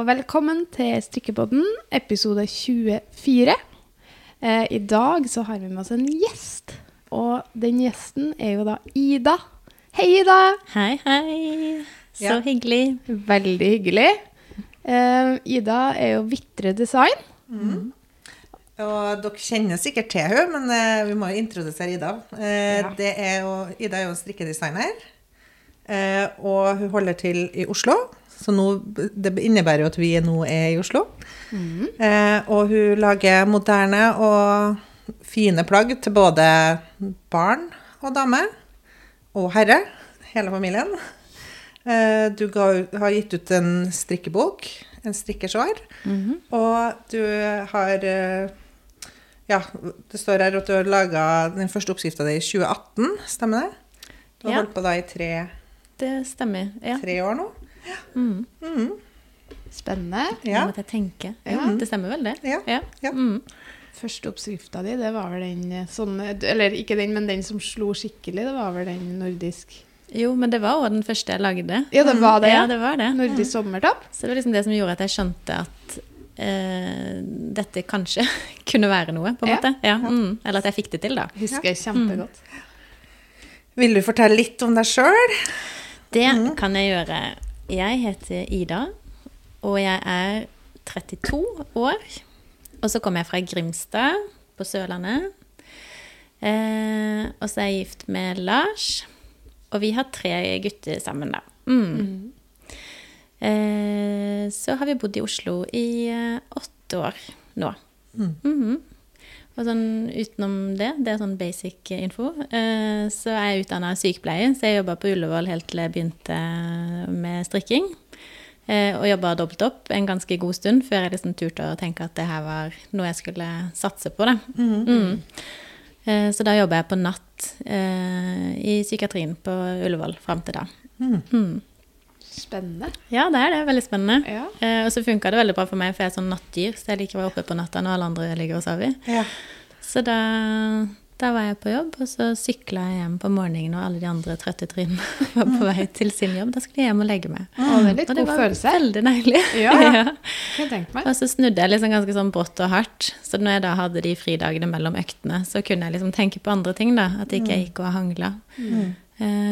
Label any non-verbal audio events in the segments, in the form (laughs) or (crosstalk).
og velkommen til Strikkepodden, episode 24. Eh, I dag så har vi med oss en gjest, og den gjesten er jo da Ida. Hei, Ida! Hei, hei. Så Ja. hyggelig. Veldig hyggelig. Eh, Ida er jo Vitre Design. Og dere kjenner sikkert til henne, men eh, vi må jo introdusere Ida. Eh, Ja. det er jo, Ida er jo en strikkedesigner, eh, og hun holder til i Oslo. Så nå, det innebærer jo at vi nå er i Oslo. Eh, og hun lager moderne og fine plagg til både barn og dame, og herre, hele familien. Eh, du ga, har gitt ut en strikkebok, en strikkesår, og du har eh, ja, det står her at du har laga den første oppskrifta di i 2018, stemmer det? Du har Ja. holdt på da i tre, Det stemmer. Ja. tre år nå? Mm. Spennende. Nå måtte jeg tenke. Ja. Ja, det stemmer vel, det? Ja. Ja. Ja. Mm. Første oppskrifta di, det var vel den eh, sånn Eller ikke den, men den som slo skikkelig. Det var vel den nordisk Jo, men det var òg den første jeg lagde. Ja, det var det, Ja, ja. det var det. Nordisk sommertopp. Så det var liksom det som gjorde at jeg skjønte at Uh, dette kanskje (laughs) kunne være noe, på en Ja. måte. Ja. Mm. Eller at jeg fikk det til, da. Husker jeg kjempegodt. Vil du fortelle litt om deg sjøl? Det kan jeg gjøre. Jeg heter Ida, og jeg er 32 år. Og så kommer jeg fra Grimstad på Sørlandet. Eh, og så er jeg gift med Lars. Og vi har tre gutter sammen, da. Mm. Eh, så har vi bodd i Oslo i eh, åtte år nå. Mhm. Og sånn utenom det, det er sånn basic info, eh, så er jeg utdanna sykepleier. Så jeg jobba på Ullevål helt til jeg begynte med strikking. Eh, og jobba dobbelt opp en ganske god stund før jeg liksom turte å tenke at det her var noe jeg skulle satse på. Da. Mm. Eh, så da jobba jeg på natt eh, i psykiatrien på Ullevål fram til da. Mm. Spennende. Ja, det er det. Veldig spennende. Ja. Eh, og så funka det veldig bra for meg, for jeg er sånn nattdyr, så jeg liker å være oppe på natta når alle andre ligger og sover. Ja. Så da, da var jeg på jobb, og så sykla jeg hjem på morgenen, og alle de andre trøtte trinnene (laughs) var på vei til sin jobb. Da skulle jeg hjem og legge meg. Litt Og det god var følelse. veldig deilig. Ja. (laughs) ja. Jeg. Og så snudde jeg liksom ganske sånn brått og hardt. Så når jeg da hadde de fridagene mellom øktene, så kunne jeg liksom tenke på andre ting, da. At ikke jeg gikk og hangla. Mm.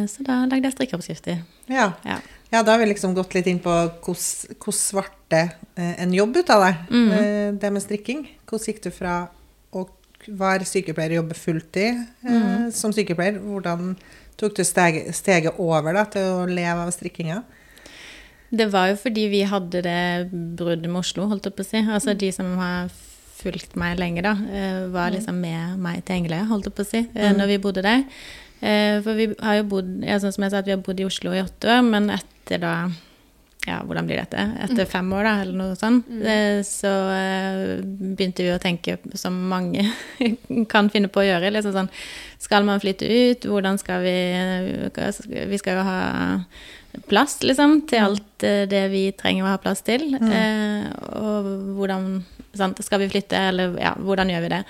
så da lagde jeg strikkeoppskrifter. Ja. Ja. ja, da har vi liksom gått litt inn på hvordan svarte eh, en jobb ut av det. Mm. Eh, Det med strikking. Hvordan gikk du fra være sykepleier og jobbe fulltid eh, Mm. som sykepleier? Hvordan tok du steget, steget over da, til å leve av strikkinga? Det var jo fordi vi hadde det bruddet med Oslo, holdt jeg på å si. Altså de som har fulgt meg lenge, da, eh, var liksom med meg til Engeløya, holdt jeg på å si, mm. når vi bodde der. Eh, For vi har jo bodd, ja, sånn som jeg sa, at vi har bodd i Oslo i åtte år, men etter da ja, hvordan blir dette? Etter fem år, da, eller noe sånt, Mm. så eh, begynte vi å tenke, som mange (laughs) kan finne på å gjøre, liksom sånn Skal man flytte ut? Hvordan skal vi Vi skal jo ha plass, liksom, til alt eh, det vi trenger å ha plass til. Eh, og hvordan sant, Skal vi flytte, eller ja, hvordan gjør vi det?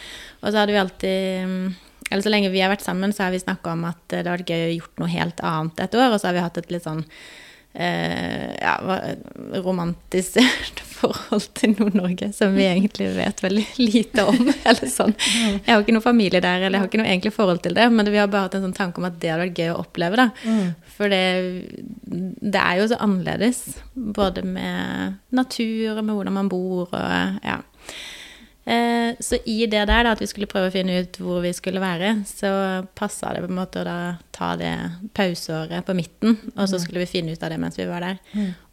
Og så hadde vi alltid mm, eller så lenge vi har vært sammen, så har vi snakka om at det hadde vært gøy å gjort noe helt annet et år. Og så har vi hatt et litt sånn eh, ja, romantisert (laughs) forhold til Nord-Norge som vi egentlig vet veldig lite om. (laughs) eller sånn. Jeg har ikke noe familie der, eller jeg har ikke noe egentlig forhold til det, men vi har bare hatt en sånn tanke om at det hadde vært gøy å oppleve. da. For det, det er jo så annerledes, både med natur og med hvordan man bor og ja. Eh, Så i det der, da, at vi skulle prøve å finne ut hvor vi skulle være, så passa det på en måte å da ta det pauseåret på midten, og så skulle vi finne ut av det mens vi var der.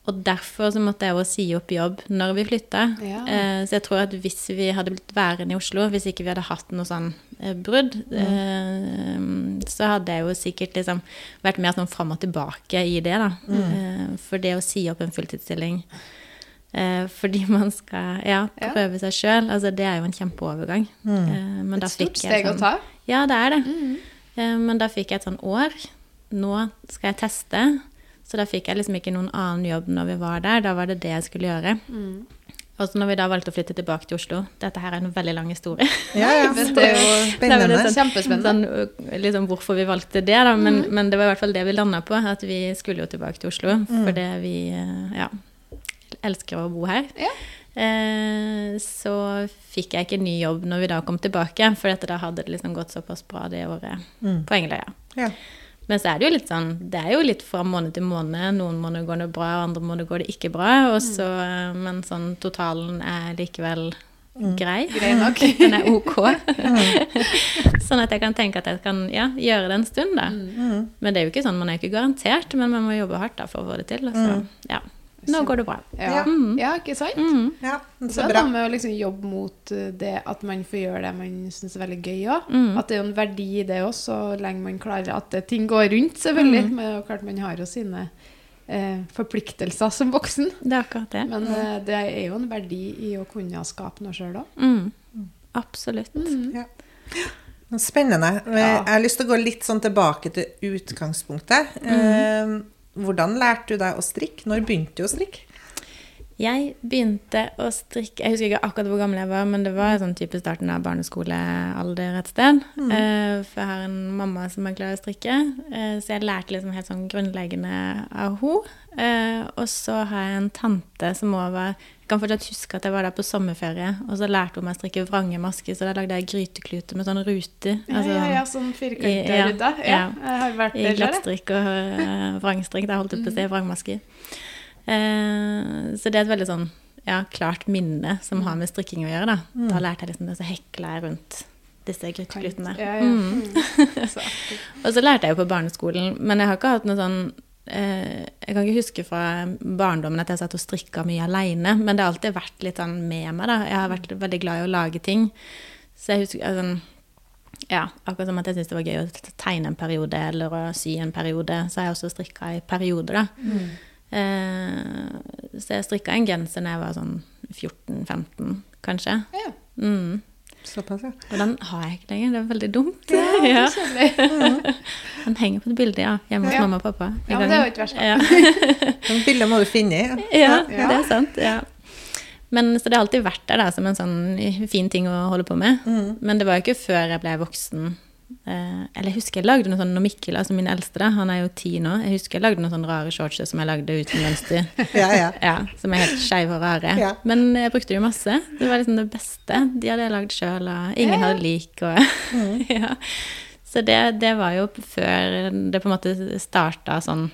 Og derfor så måtte jeg jo si opp jobb når vi flytta. Ja. Eh, Så jeg tror at hvis vi hadde blitt værende i Oslo, hvis ikke vi hadde hatt noe sånn eh, brudd, eh, så hadde jeg jo sikkert liksom vært mer sånn fram og tilbake i det, da. Mm. For det å si opp en fulltidsstilling eh, fordi (laughs) man skal ja, prøve seg sjøl, altså det er jo en kjempeovergang. Eh, Et stort steg å sånn- ta. Ja, det er det. Eh, Men da fikk jeg et sånn år. Nå skal jeg teste. Så da fikk jeg liksom ikke noen annen jobb når vi var der. Da var det det jeg skulle gjøre. Og så når vi da valgte å flytte tilbake til Oslo Dette her er en veldig lang historie. Ja, ja. (laughs) Men det er jo Det er Spennende. sånn- Kjempespennende. Sånn, liksom hvorfor vi valgte det, da. Men, men det var i hvert fall det vi landa på. At vi skulle jo tilbake til Oslo. For det vi Ja. Elsker å bo her. Ja. Eh, så fikk jeg ikke ny jobb når vi da kom tilbake, for da hadde det liksom gått såpass bra det året Mm. på Engeløya. Ja. Men så er det jo litt sånn Det er jo litt fra måned til måned. Noen måneder går det bra, andre måneder går det ikke bra. Og så, mm. men sånn totalen er likevel grei. Grei nok. (laughs) Den er ok. (laughs) sånn at jeg kan tenke at jeg kan ja, gjøre det en stund, da. Mm. Men det er jo ikke sånn, man er ikke garantert, men man må jobbe hardt da for å få det til. Så, ja. Nå går det bra. Ja. Mm. ja, ikke sant? Mm. ja, Så så er det er noe med å liksom jobbe mot eh, det at man får gjøre det man syns er veldig gøy òg. Mm. At det er jo en verdi i det òg, så lenge man klarer at ting går rundt, selvfølgelig. Mm. Men klart man har jo sine eh, forpliktelser som voksen. Det er akkurat det. Men eh, det er jo en verdi i å kunne skape noe sjøl òg. Mm. Absolutt. Ja. Spennende. Ja. Jeg har lyst til å gå litt sånn tilbake til utgangspunktet. Eh, Hvordan lærte du deg å strikke? Når begynte du å strikke? Jeg begynte å strikke Jeg husker ikke akkurat hvor gammel jeg var, men det var sånn type starten av barneskolealder et sted. Eh, for jeg har en mamma som er glad i å strikke, uh, så jeg lærte liksom helt sånn grunnleggende av henne. og så har jeg en tante som òg var Jeg kan fortsatt huske at jeg var der på sommerferie, og så lærte hun meg å strikke vrangemasker, så da lagde jeg grytekluter med sånn ruter. Ja, altså ja, ja, sånn- sånn I- firkanta ja. Ja, ja. jeg har vært der. I glattstrikk og uh, vrangstrikk. Da holdt jeg på å si vrangmasker. Eh, så det er et veldig sånn ja, klart minne som har med strikking å gjøre. Da, da lærte jeg liksom det, så hekla jeg rundt disse gryteklutene. Ja, ja. Mm. Mm. (laughs) Så. Og så lærte jeg jo på barneskolen, men jeg har ikke hatt noe sånn eh, Jeg kan ikke huske fra barndommen at jeg satt og strikka mye aleine, men det har alltid vært litt sånn med meg, da. Jeg har vært veldig glad i å lage ting. Så jeg husker altså, Ja, akkurat som at jeg syntes det var gøy å tegne en periode eller å sy en periode, så har jeg også strikka i perioder, da. Eh, så jeg strikka en genser da jeg var sånn 14-15, kanskje. Ja. Mm. Såpass, ja. Og den har jeg ikke lenger, det er veldig dumt. Ja, det (laughs) Ja. (laughs) Den henger på et bilde, ja, hjemme hos Ja. mamma og pappa. i Ja, men det er jo ikke verst. Ja. (laughs) Men bildet må du finne i. ja, Ja. det er sant. Ja. Men, så det har alltid vært der da, som en sånn fin ting å holde på med. Mm. Men det var jo ikke før jeg ble voksen. Eh, eller jeg husker jeg lagde noe sånn når Mikkel, altså min eldste, da, han er jo ti nå. Jeg husker jeg lagde noen sånne rare shortser som jeg lagde uten mønster. (laughs) Ja, ja. Ja, Som er helt skeive og rare. Ja. Men jeg brukte jo masse. Det var liksom det beste. De hadde jeg lagd sjøl, og ingen hadde lik. Og, (laughs) ja. Så det, det var jo før det på en måte starta sånn,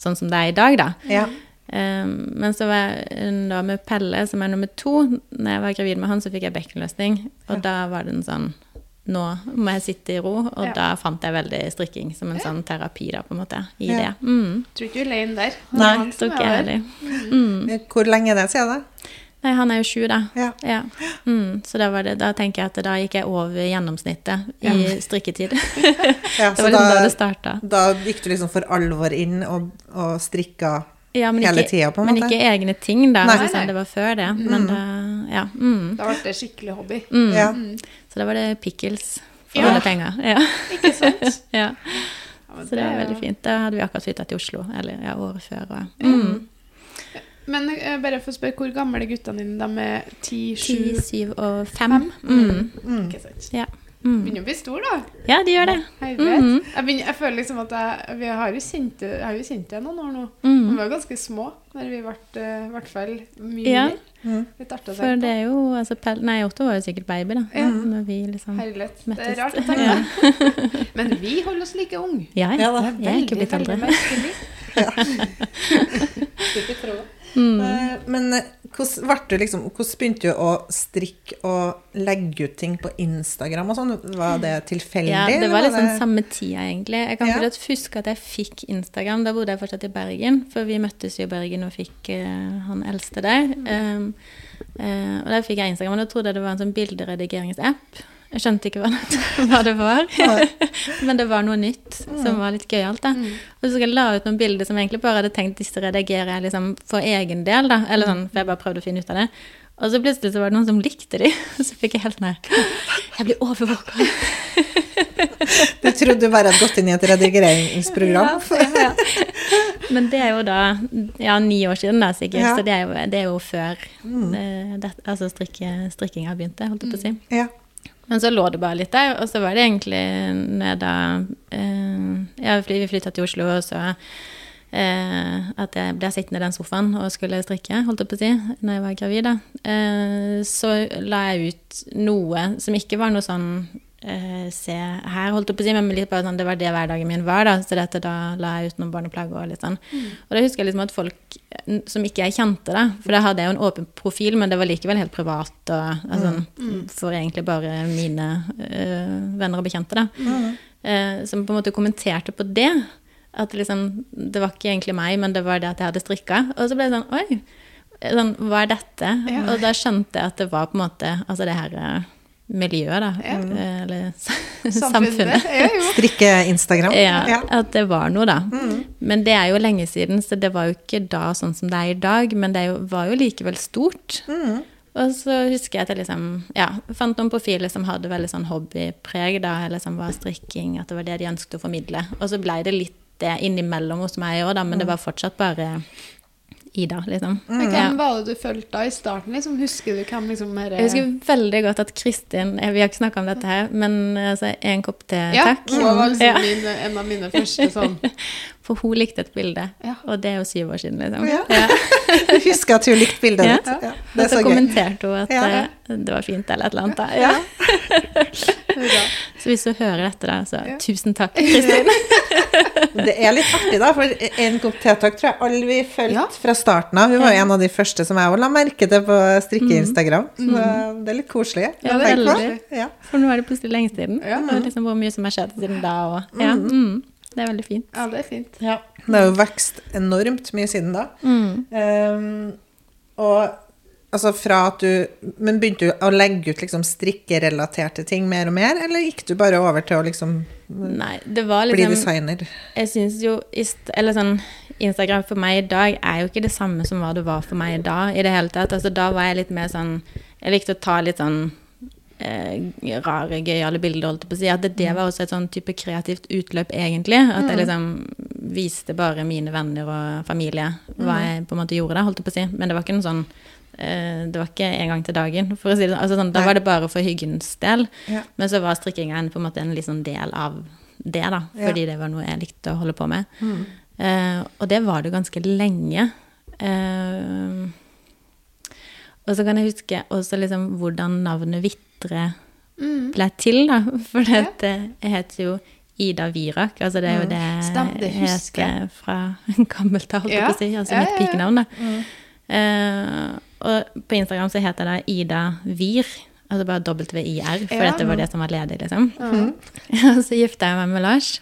sånn som det er i dag, da. ja. Um, men så var jeg da med Pelle, som er nummer to. Når jeg var gravid med han, så fikk jeg bekkenløsning. Og da var det en sånn Nå må jeg sitte i ro. Og Ja. da fant jeg veldig strikking som en sånn terapi, da, på en måte, i Ja. det. Mm. Tror ikke du er alene der. Er Nei, han tror ikke jeg heller. Mm. Hvor lenge er det siden, da? Nei, han er jo sju, da. Ja. Ja. Mm, så da, var det, da tenker jeg at da gikk jeg over gjennomsnittet i Ja. strikketid. (laughs) Ja, det så var liksom da da, det starta. da gikk du liksom for alvor inn og, og strikka Ja, men hele tida, på en men ikke egne ting, da. Nei. Altså, Nei, sånn, det var før det. Men da, ja. Mm, Da ble det skikkelig hobby. mm. Ja. Så da var det pickles for Ja. alle penger. Ja. Ikke sant? (laughs) ja. Så det er veldig fint. Da hadde vi akkurat flytta til Oslo, eller ja, året før. Og, mm. Men uh, bare for å spørre, hvor gamle er guttene dine? De er 10, 7 10, 7 og 5. Fem? Mm. Mm. Ikke sant? Ja. Mm. Begynner å bli stor, da. ja, de gjør det. Jeg, vet. Mhm. jeg, begynner, jeg føler liksom at jeg, vi har jo kjent det, jeg har jo kjent det noen år nå. Mm. Vi var ganske små når vi ble eh, i hvert fall mye Ja. mer. Mm. Litt artig å For det er jo altså, Pell, Nei, Otto var jo sikkert baby, da. Ja. Når vi liksom Herlighet. Det er rart å tenke Ja. (laughs) Men vi holder oss like unge. Ja, Ja Er da. Jeg er ikke blitt eldre. ja. (laughs) Mm. Eh, Men eh, hvordan, du liksom, hvordan begynte du å strikke og legge ut ting på Instagram og sånn? Var det tilfeldig? Ja, det var liksom det- samme tida, egentlig. Jeg kan Ja. huske at jeg fikk Instagram. Da bodde jeg fortsatt i Bergen, for vi møttes i Bergen og fikk uh, han eldste der. Um, uh, og der fikk jeg Instagram, og da trodde jeg det var en sånn bilderedikeringsapp. Jeg skjønte ikke hva det, (laughs) hva det var, men det var noe nytt som var litt gøyalt. da. Og så jeg la ut noen bilder som jeg egentlig bare hadde tenkt disse redigerer jeg liksom for egen del. da, eller sånn, For jeg bare prøvde å finne ut av det. Og så plutselig så var det noen som likte de, (laughs) og så fikk jeg helt nei. Jeg blir overvåka. Du trodde du bare hadde gått inn i et redigeringsprogram? Ja, ja. Men det er jo da ja, ni år siden, da, sikkert. Ja. Så det er jo, det er jo før mm. det, altså strikke, strikkinga begynte, holdt jeg på å si. Ja. Men så lå det bare litt der, og så var det egentlig når jeg da eh, Ja, vi flytta til Oslo, og så eh, at jeg ble sittende i den sofaen og skulle strikke, holdt jeg på å si, når jeg var gravid, da, eh, så la jeg ut noe som ikke var noe sånn eh, se her, holdt jeg på å si, men litt bare sånn, det var det hverdagen min var, da. Så dette, da la jeg ut noen barneplagg og litt sånn. Og da husker jeg liksom at folk som ikke jeg kjente, da, for da hadde jeg jo en åpen profil, men det var likevel helt privat, og altså, for egentlig bare mine uh, venner og bekjente, da. Eh, som på en måte kommenterte på det. At liksom, det var ikke egentlig meg, men det var det at jeg hadde strikka. Og så ble det sånn Oi, sånn, hva er dette? Ja. Og da skjønte jeg at det var på en måte Altså det her miljøet, da. Ja. Eller samfunnet. Ja. Strikke-Instagram. Ja, at det var noe, da. Men det er jo lenge siden, så det var jo ikke da sånn som det er i dag. Men det var jo likevel stort. Og så husker jeg at jeg liksom, ja, fant noen profiler som hadde veldig sånn hobbypreg, da, eller som var strikking, at det var det de ønsket å formidle. Og så blei det litt det innimellom hos meg òg, da, men det var fortsatt bare Ida, liksom. Mm. Ja. hvem var det du fulgte da i starten? Liksom? Husker du hvem liksom er Jeg husker veldig godt at Kristin eh, Vi har ikke snakka om dette her, men altså, en kopp te, Ja, takk. hun var liksom Ja. min, en av mine første sånn (laughs) For hun likte et bilde, Ja. og det er jo syv år siden, liksom. Ja. Ja. (laughs) Jeg husker at hun likte bildet Ja. ditt. Ja. Det er så så kommenterte hun at eh, det var fint, eller et eller annet. Da. Ja. (laughs) Så hvis du hører dette, da, så tusen takk, Kristin. (laughs) Det er litt artig, da, for en kopp tetak tror jeg alle vi fulgte fra starten av. Hun var jo en av de første som jeg òg la merke til på strikke-Instagram. Så det er litt koselig. Ja, veldig. Ja. For nå er det plutselig lenge siden. Ja. Og liksom hvor mye som har skjedd siden da. Og, ja. mm. Det er veldig fint. Ja, det er fint. Det har jo vokst enormt mye siden da. Mm. Um, og altså fra at du Men begynte du å legge ut liksom strikkerelaterte ting mer og mer, eller gikk du bare over til å liksom Nei, det var bli liksom designer? Jeg syns jo Eller sånn Instagram for meg i dag er jo ikke det samme som hva det var for meg da i det hele tatt. Altså da var jeg litt mer sånn Jeg likte å ta litt sånn eh, rare, gøyale bilder, holdt jeg på å si. At det, det var også et sånn type kreativt utløp, egentlig. At jeg liksom viste bare mine venner og familie hva jeg på en måte gjorde da, holdt jeg på å si. Men det var ikke noe sånn eh, det var ikke en gang til dagen, for å si det sånn. Altså, sånn da var det bare for hyggens del. Ja. Men så var strikkinga en, på en måte en litt sånn del av det, da. Ja. Fordi det var noe jeg likte å holde på med. Eh, og det var det ganske lenge. Eh, og så kan jeg huske også liksom hvordan navnet Vitre Mm. ble til, da. For Ja. det heter jo Ida Virak. Altså det er jo det Stem, det jeg husker jeg. heter fra (laughs) gammelt av, holdt jeg Ja. på å si. Altså Ja, mitt ja, ja. pikenavn, da. Eh, og på Instagram så heter det Ida Vir. Altså bare WIR, for Ja. dette var det som var ledig, liksom. Ja. (laughs) Og så gifta jeg meg med Lars,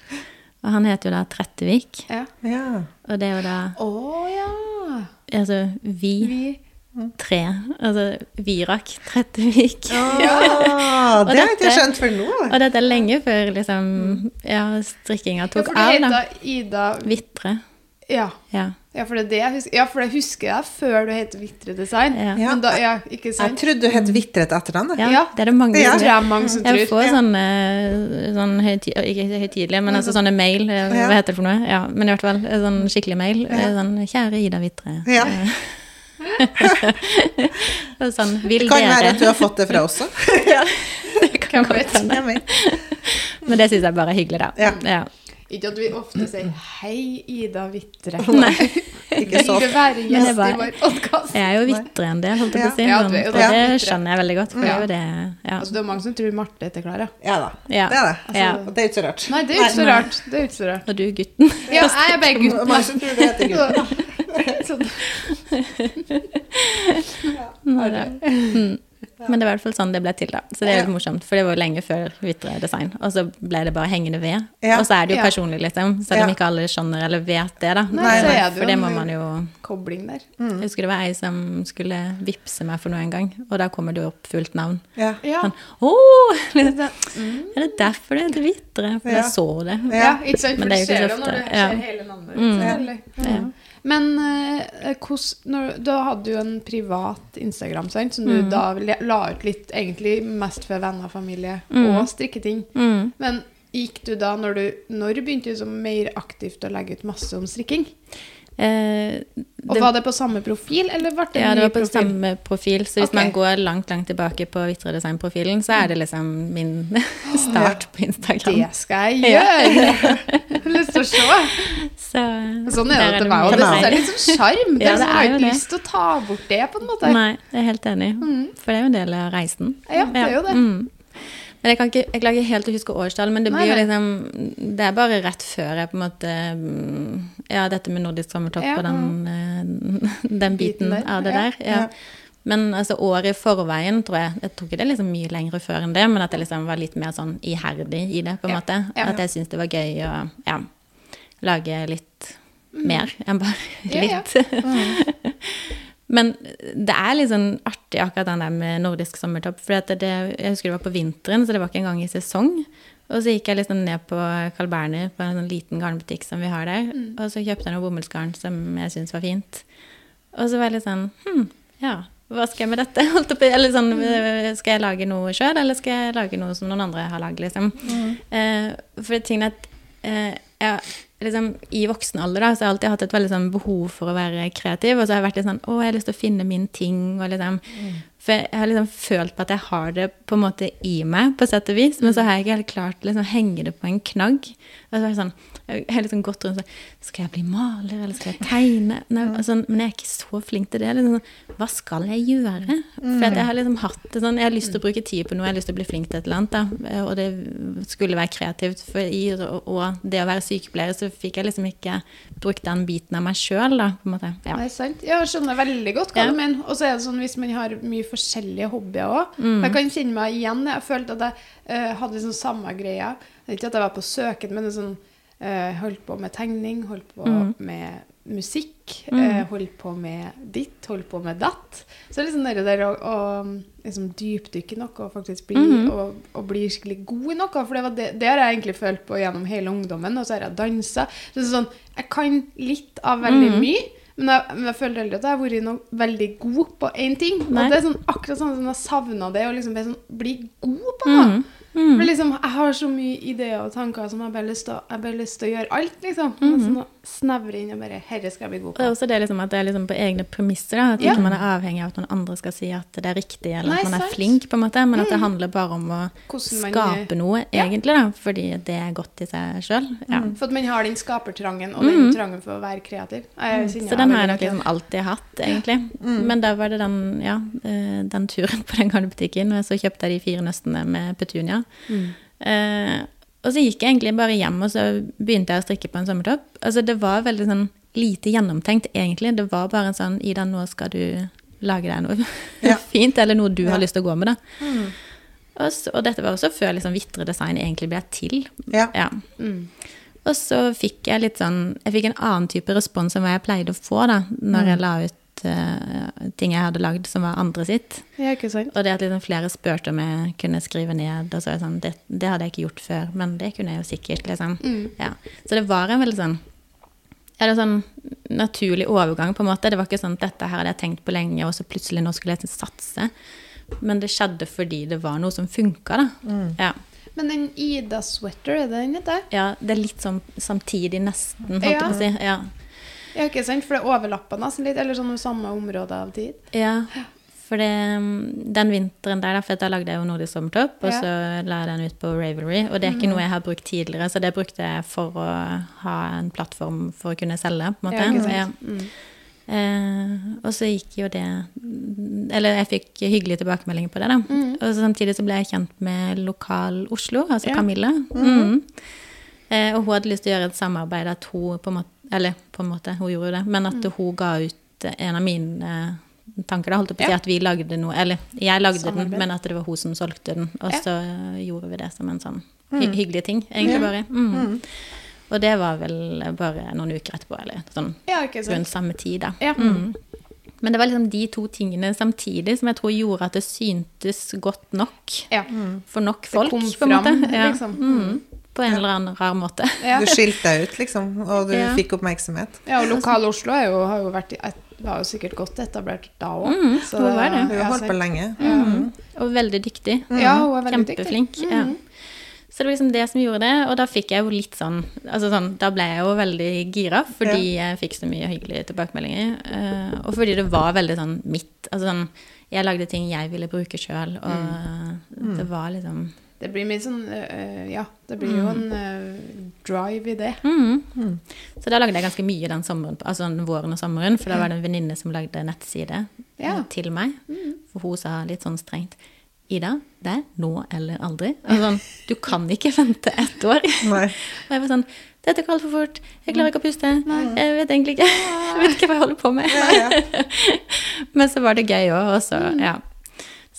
og han heter jo da Trettevik. ja. Ja. Og det er jo da Å ja. altså vi, Vi tre. Altså Virak Trettevik. Ah, (laughs) det har jeg ikke skjønt før nå. Og dette er lenge før liksom, ja, strikkinga Ja, tok for av. det du heter Ida Vitre. Ja. Ja. Ja, for det er det jeg husker. Ja, for jeg husker jeg før du het Vitre Design. Ja. Ja. Men da, ja, ikke Jeg trodde du het Vitre et etternavn. ja, Ja. det er det mange Ja. Det jeg mange som Jeg tror. får Ja. sånne, sånn høytid, ikke høytidelige, men altså sånne mail. eh, Hva heter det for noe? Ja, men i hvert fall eh, sånn skikkelig mail. eh, Sånn 'Kjære Ida Vitre'. Ja. Og sånn, vil Det kan dere være at du har fått det fra oss (laughs) òg. ja, det kan godt hende. Men det syns jeg bare er hyggelig, da. Ja. Ja. Ikke at vi ofte sier 'Hei, Ida Vitre'. (laughs) Nei. Ikke så Vil være gjest var- i vår podkast? Jeg er jo vitre enn det, holdt jeg på å si. Ja, og det. det skjønner jeg veldig godt, for det Ja. det ja. Altså, det er mange som tror Marte heter Klara. Ja da. Ja. Det er det. Ja. Og det er ikke så rart. Nei, det er ikke så rart. Det er ikke så rart. Og du er gutten. Ja, jeg er bare (laughs) gutten. Mange som tror du heter gutten. (laughs) Sånn. ja. Mm. Men det var i hvert fall sånn det ble til, da. Så det er Ja. litt morsomt, for det var jo lenge før Vitre Design. Og så ble det bare hengende ved. Ja. Og så er det jo Ja. personlig, liksom. Selv om Ja. ikke alle skjønner eller vet det, da. Nei, så er det for det må man jo Kobling der. Mm. Jeg husker det var ei som skulle vippse meg for noe en gang, og da kommer det jo opp fullt navn. Ja. Ja. Sånn, oh! (laughs) Mm. Er det derfor det heter Vitre? For Ja. jeg så det. Ja, ikke sant? Men For det det er ikke ser det du når du ofte, ser hele navnet. Mm. Ja. Men eh, hos, når, Da hadde du en privat Instagram, sant? som du Mm. da la ut litt egentlig mest for venner og familie, Mm. og strikketing. Mm. Men gikk du da, når du Når begynte du så mer aktivt å legge ut masse om strikking? Eh, Og var det på samme profil, eller ble det ja, en det var på profil? samme profil. Så hvis okay. man går langt, langt tilbake på Vitre Design-profilen, så er det liksom min (laughs) start på Instagram. Det skal jeg (laughs) gjøre! (laughs) Jeg har lyst til å se. Så Sånn er det til meg. Og mye det er litt sånn sjarm. Ja, det jeg har ikke lyst til å ta bort det, på en måte. Nei, jeg er helt enig. For det er jo en del av reisen. Ja, det er jo det. Mm. Men jeg, kan ikke, jeg klarer ikke helt å huske årstall, men det blir jo liksom Det er bare rett før jeg på en måte mm, Ja, dette med nordisk sommertopp Ja, og den, eh, den biten der, av det ja. der. Ja. Men altså året i forveien, tror jeg Jeg tror ikke det er liksom mye lenger før enn det, men at jeg liksom var litt mer sånn iherdig i det, på en måte. At jeg syntes det var gøy å ja, lage litt mer enn bare Mm. Litt. (laughs) Men det er litt sånn artig akkurat den der med nordisk sommertopp. For det, jeg husker det var på vinteren, så det var ikke engang i sesong. Og så gikk jeg liksom ned på Carl Berner, på en sånn liten garnbutikk som vi har der. Mm. Og så kjøpte jeg noe bomullsgarn som jeg syntes var fint. Og så var jeg litt sånn Hm, ja, hva skal jeg med dette? (laughs) Eller sånn, Mm. Skal jeg lage noe sjøl, eller skal jeg lage noe som noen andre har lagd, liksom? Mm. Eh, for tingen er at eh, jeg, liksom, I voksen alder da, så har jeg alltid hatt et veldig sånn behov for å være kreativ. Og så har jeg vært litt sånn Å, jeg har lyst til å finne min ting. Og liksom, For jeg har liksom følt på at jeg har det på en måte i meg, på sett og vis. Men så har jeg ikke helt klart å liksom, henge det på en knagg. Og så er det sånn, jeg har liksom gått rundt sånn Skal jeg bli maler, eller skal jeg tegne? Nei, og sånn, men jeg er ikke så flink til det. Liksom, sånn, hva skal jeg gjøre? For jeg har liksom hatt det sånn Jeg har lyst til å bruke tid på noe, jeg har lyst til å bli flink til et eller annet. Da. Og det skulle være kreativt. For i og, det å være sykepleier, så fikk jeg liksom ikke brukt den biten av meg sjøl, da. På en måte. Ja. Nei, sant. Jeg skjønner veldig godt hva Ja. du mener. Og så er det sånn hvis man har mye forskjellige hobbyer òg. Mm. Jeg kan kjenne meg igjen. Jeg følte at jeg uh, hadde liksom samme greia. Ikke at jeg var på søken, men det er sånn Holdt på med tegning, holdt på Mm. med musikk, eh, holdt på med ditt, holdt på med datt. Så liksom det der å, å liksom dypdykke i noe og faktisk bli, mm. og, og bli skikkelig god i noe. For det, var det, det har jeg egentlig følt på gjennom hele ungdommen. Og så har jeg dansa. Så sånn, jeg kan litt av veldig Mhm. mye. Men jeg, men jeg føler aldri at jeg har vært noe veldig god på én ting. Nei. Og det er sånn, akkurat sånn som jeg savna det, å liksom bli, sånn, bli god på noe. Mm. Mm. For liksom, jeg har så mye ideer og tanker som jeg bare lyst til å- jeg bare lyst til å gjøre alt, liksom. Mm -hmm. sånn snevre inn og bare 'Herre skal jeg bli god Og det er også det liksom at det er liksom på egne premisser. Da, at Ja. ikke man er avhengig av at noen andre skal si at det er riktig, eller Nei, at man er sant. Mm. flink, på en måte, men at det handler bare om å man- skape noe, Ja. egentlig, da, fordi det er godt i seg sjøl. Ja. For at man har den skapertrangen og den trangen for å være kreativ. Mm. Så den har jeg nok liksom alltid hatt, egentlig. Men da var det den, ja, eh, den turen på den gamle butikken, og så kjøpte jeg de fire nøstene med petunia. Eh, og så gikk jeg egentlig bare hjem, og så begynte jeg å strikke på en sommertopp. Altså, det var veldig sånn lite gjennomtenkt, egentlig. Det var bare en sånn Ida, nå skal du lage deg noe (laughs) Ja. fint, eller noe du har lyst til å gå med, da. Og, så, og dette var også før liksom Vitre Design egentlig ble til. Ja. Ja. Mm. Og så fikk jeg litt sånn Jeg fikk en annen type respons enn hva jeg pleide å få da når jeg la ut eh, ting jeg hadde lagd som var andre sitt. Ja, ikke sant? Og det at liksom flere spurte om jeg kunne skrive ned, og så er det sånn det, det hadde jeg ikke gjort før, men det kunne jeg jo sikkert, liksom. Mm. Ja. Så det var en veldig sånn ja, det var sånn naturlig overgang, på en måte. Det var ikke sånn at dette her hadde jeg tenkt på lenge, og så plutselig nå skulle jeg satse. Men det skjedde fordi det var noe som funka, da. Ja. Men den Ida Sweater, er det den heter? ja. Det er litt sånn samtidig, nesten, holdt jeg Ja. på å si. Ja. Ja, ikke sant? For det overlapper nesten litt, eller sånn samme område av tid. Ja, for det, den vinteren der, for da lagde jeg jo Nordisk sommertopp, og Ja. så la jeg den ut på Ravelry, og det er ikke noe jeg har brukt tidligere, så det brukte jeg for å ha en plattform for å kunne selge, på en måte. Ja, ikke sant? Ja. Mm. Eh, og så gikk jo det Eller jeg fikk hyggelige tilbakemeldinger på det, da. Og så samtidig så ble jeg kjent med Lokal Oslo, altså Ja. Camilla. Mm. Eh, og hun hadde lyst til å gjøre et samarbeid at hun på en måte Eller på en måte, hun gjorde jo det, men at hun ga ut en av mine eh, tanker, da, holdt jeg på å si, at vi lagde noe Eller jeg lagde den, men at det var hun som solgte den. Og så eh, gjorde vi det som en sånn hy hyggelig ting, egentlig bare. Mm. Og det var vel bare noen uker etterpå, eller sånn Ja, rundt samme tid, da. Ja. Mm. Men det var liksom de to tingene samtidig som jeg tror gjorde at det syntes godt nok Ja. for nok folk, kom på en måte. fram, Ja. liksom. Mm. På en eller annen rar måte. (laughs) Ja. Du skilte deg ut, liksom, og du Ja. fikk oppmerksomhet. ja, og Lokal Oslo er jo, har jo vært et, var jo sikkert godt etablert da òg. Mm, hun var det. Hun har holdt på lenge. Mm. Og veldig dyktig. Ja, hun er veldig dyktig. Kjempeflink. Ja. Mhm. Så det var liksom det som gjorde det, og da fikk jeg jo litt sånn altså sånn, Da ble jeg jo veldig gira, fordi jeg fikk så mye hyggelige tilbakemeldinger. eh, og fordi det var veldig sånn mitt Altså sånn Jeg lagde ting jeg ville bruke sjøl, og det var liksom Det blir mye sånn øh, Ja, det blir jo en øh, drive i det. Mhm. Så da lagde jeg ganske mye den sommeren, altså den våren og sommeren, for da var det en venninne som lagde nettside Ja. til meg. For hun sa litt sånn strengt Ida, det er nå eller aldri. Altså, du kan ikke vente ett år. Nei. (laughs) Og jeg var sånn Dette går altfor fort. Jeg klarer ikke å puste. Jeg vet egentlig ikke (laughs) Jeg vet ikke hva jeg holder på med. Ja, ja. (laughs) Men så var det gøy òg, og så Ja.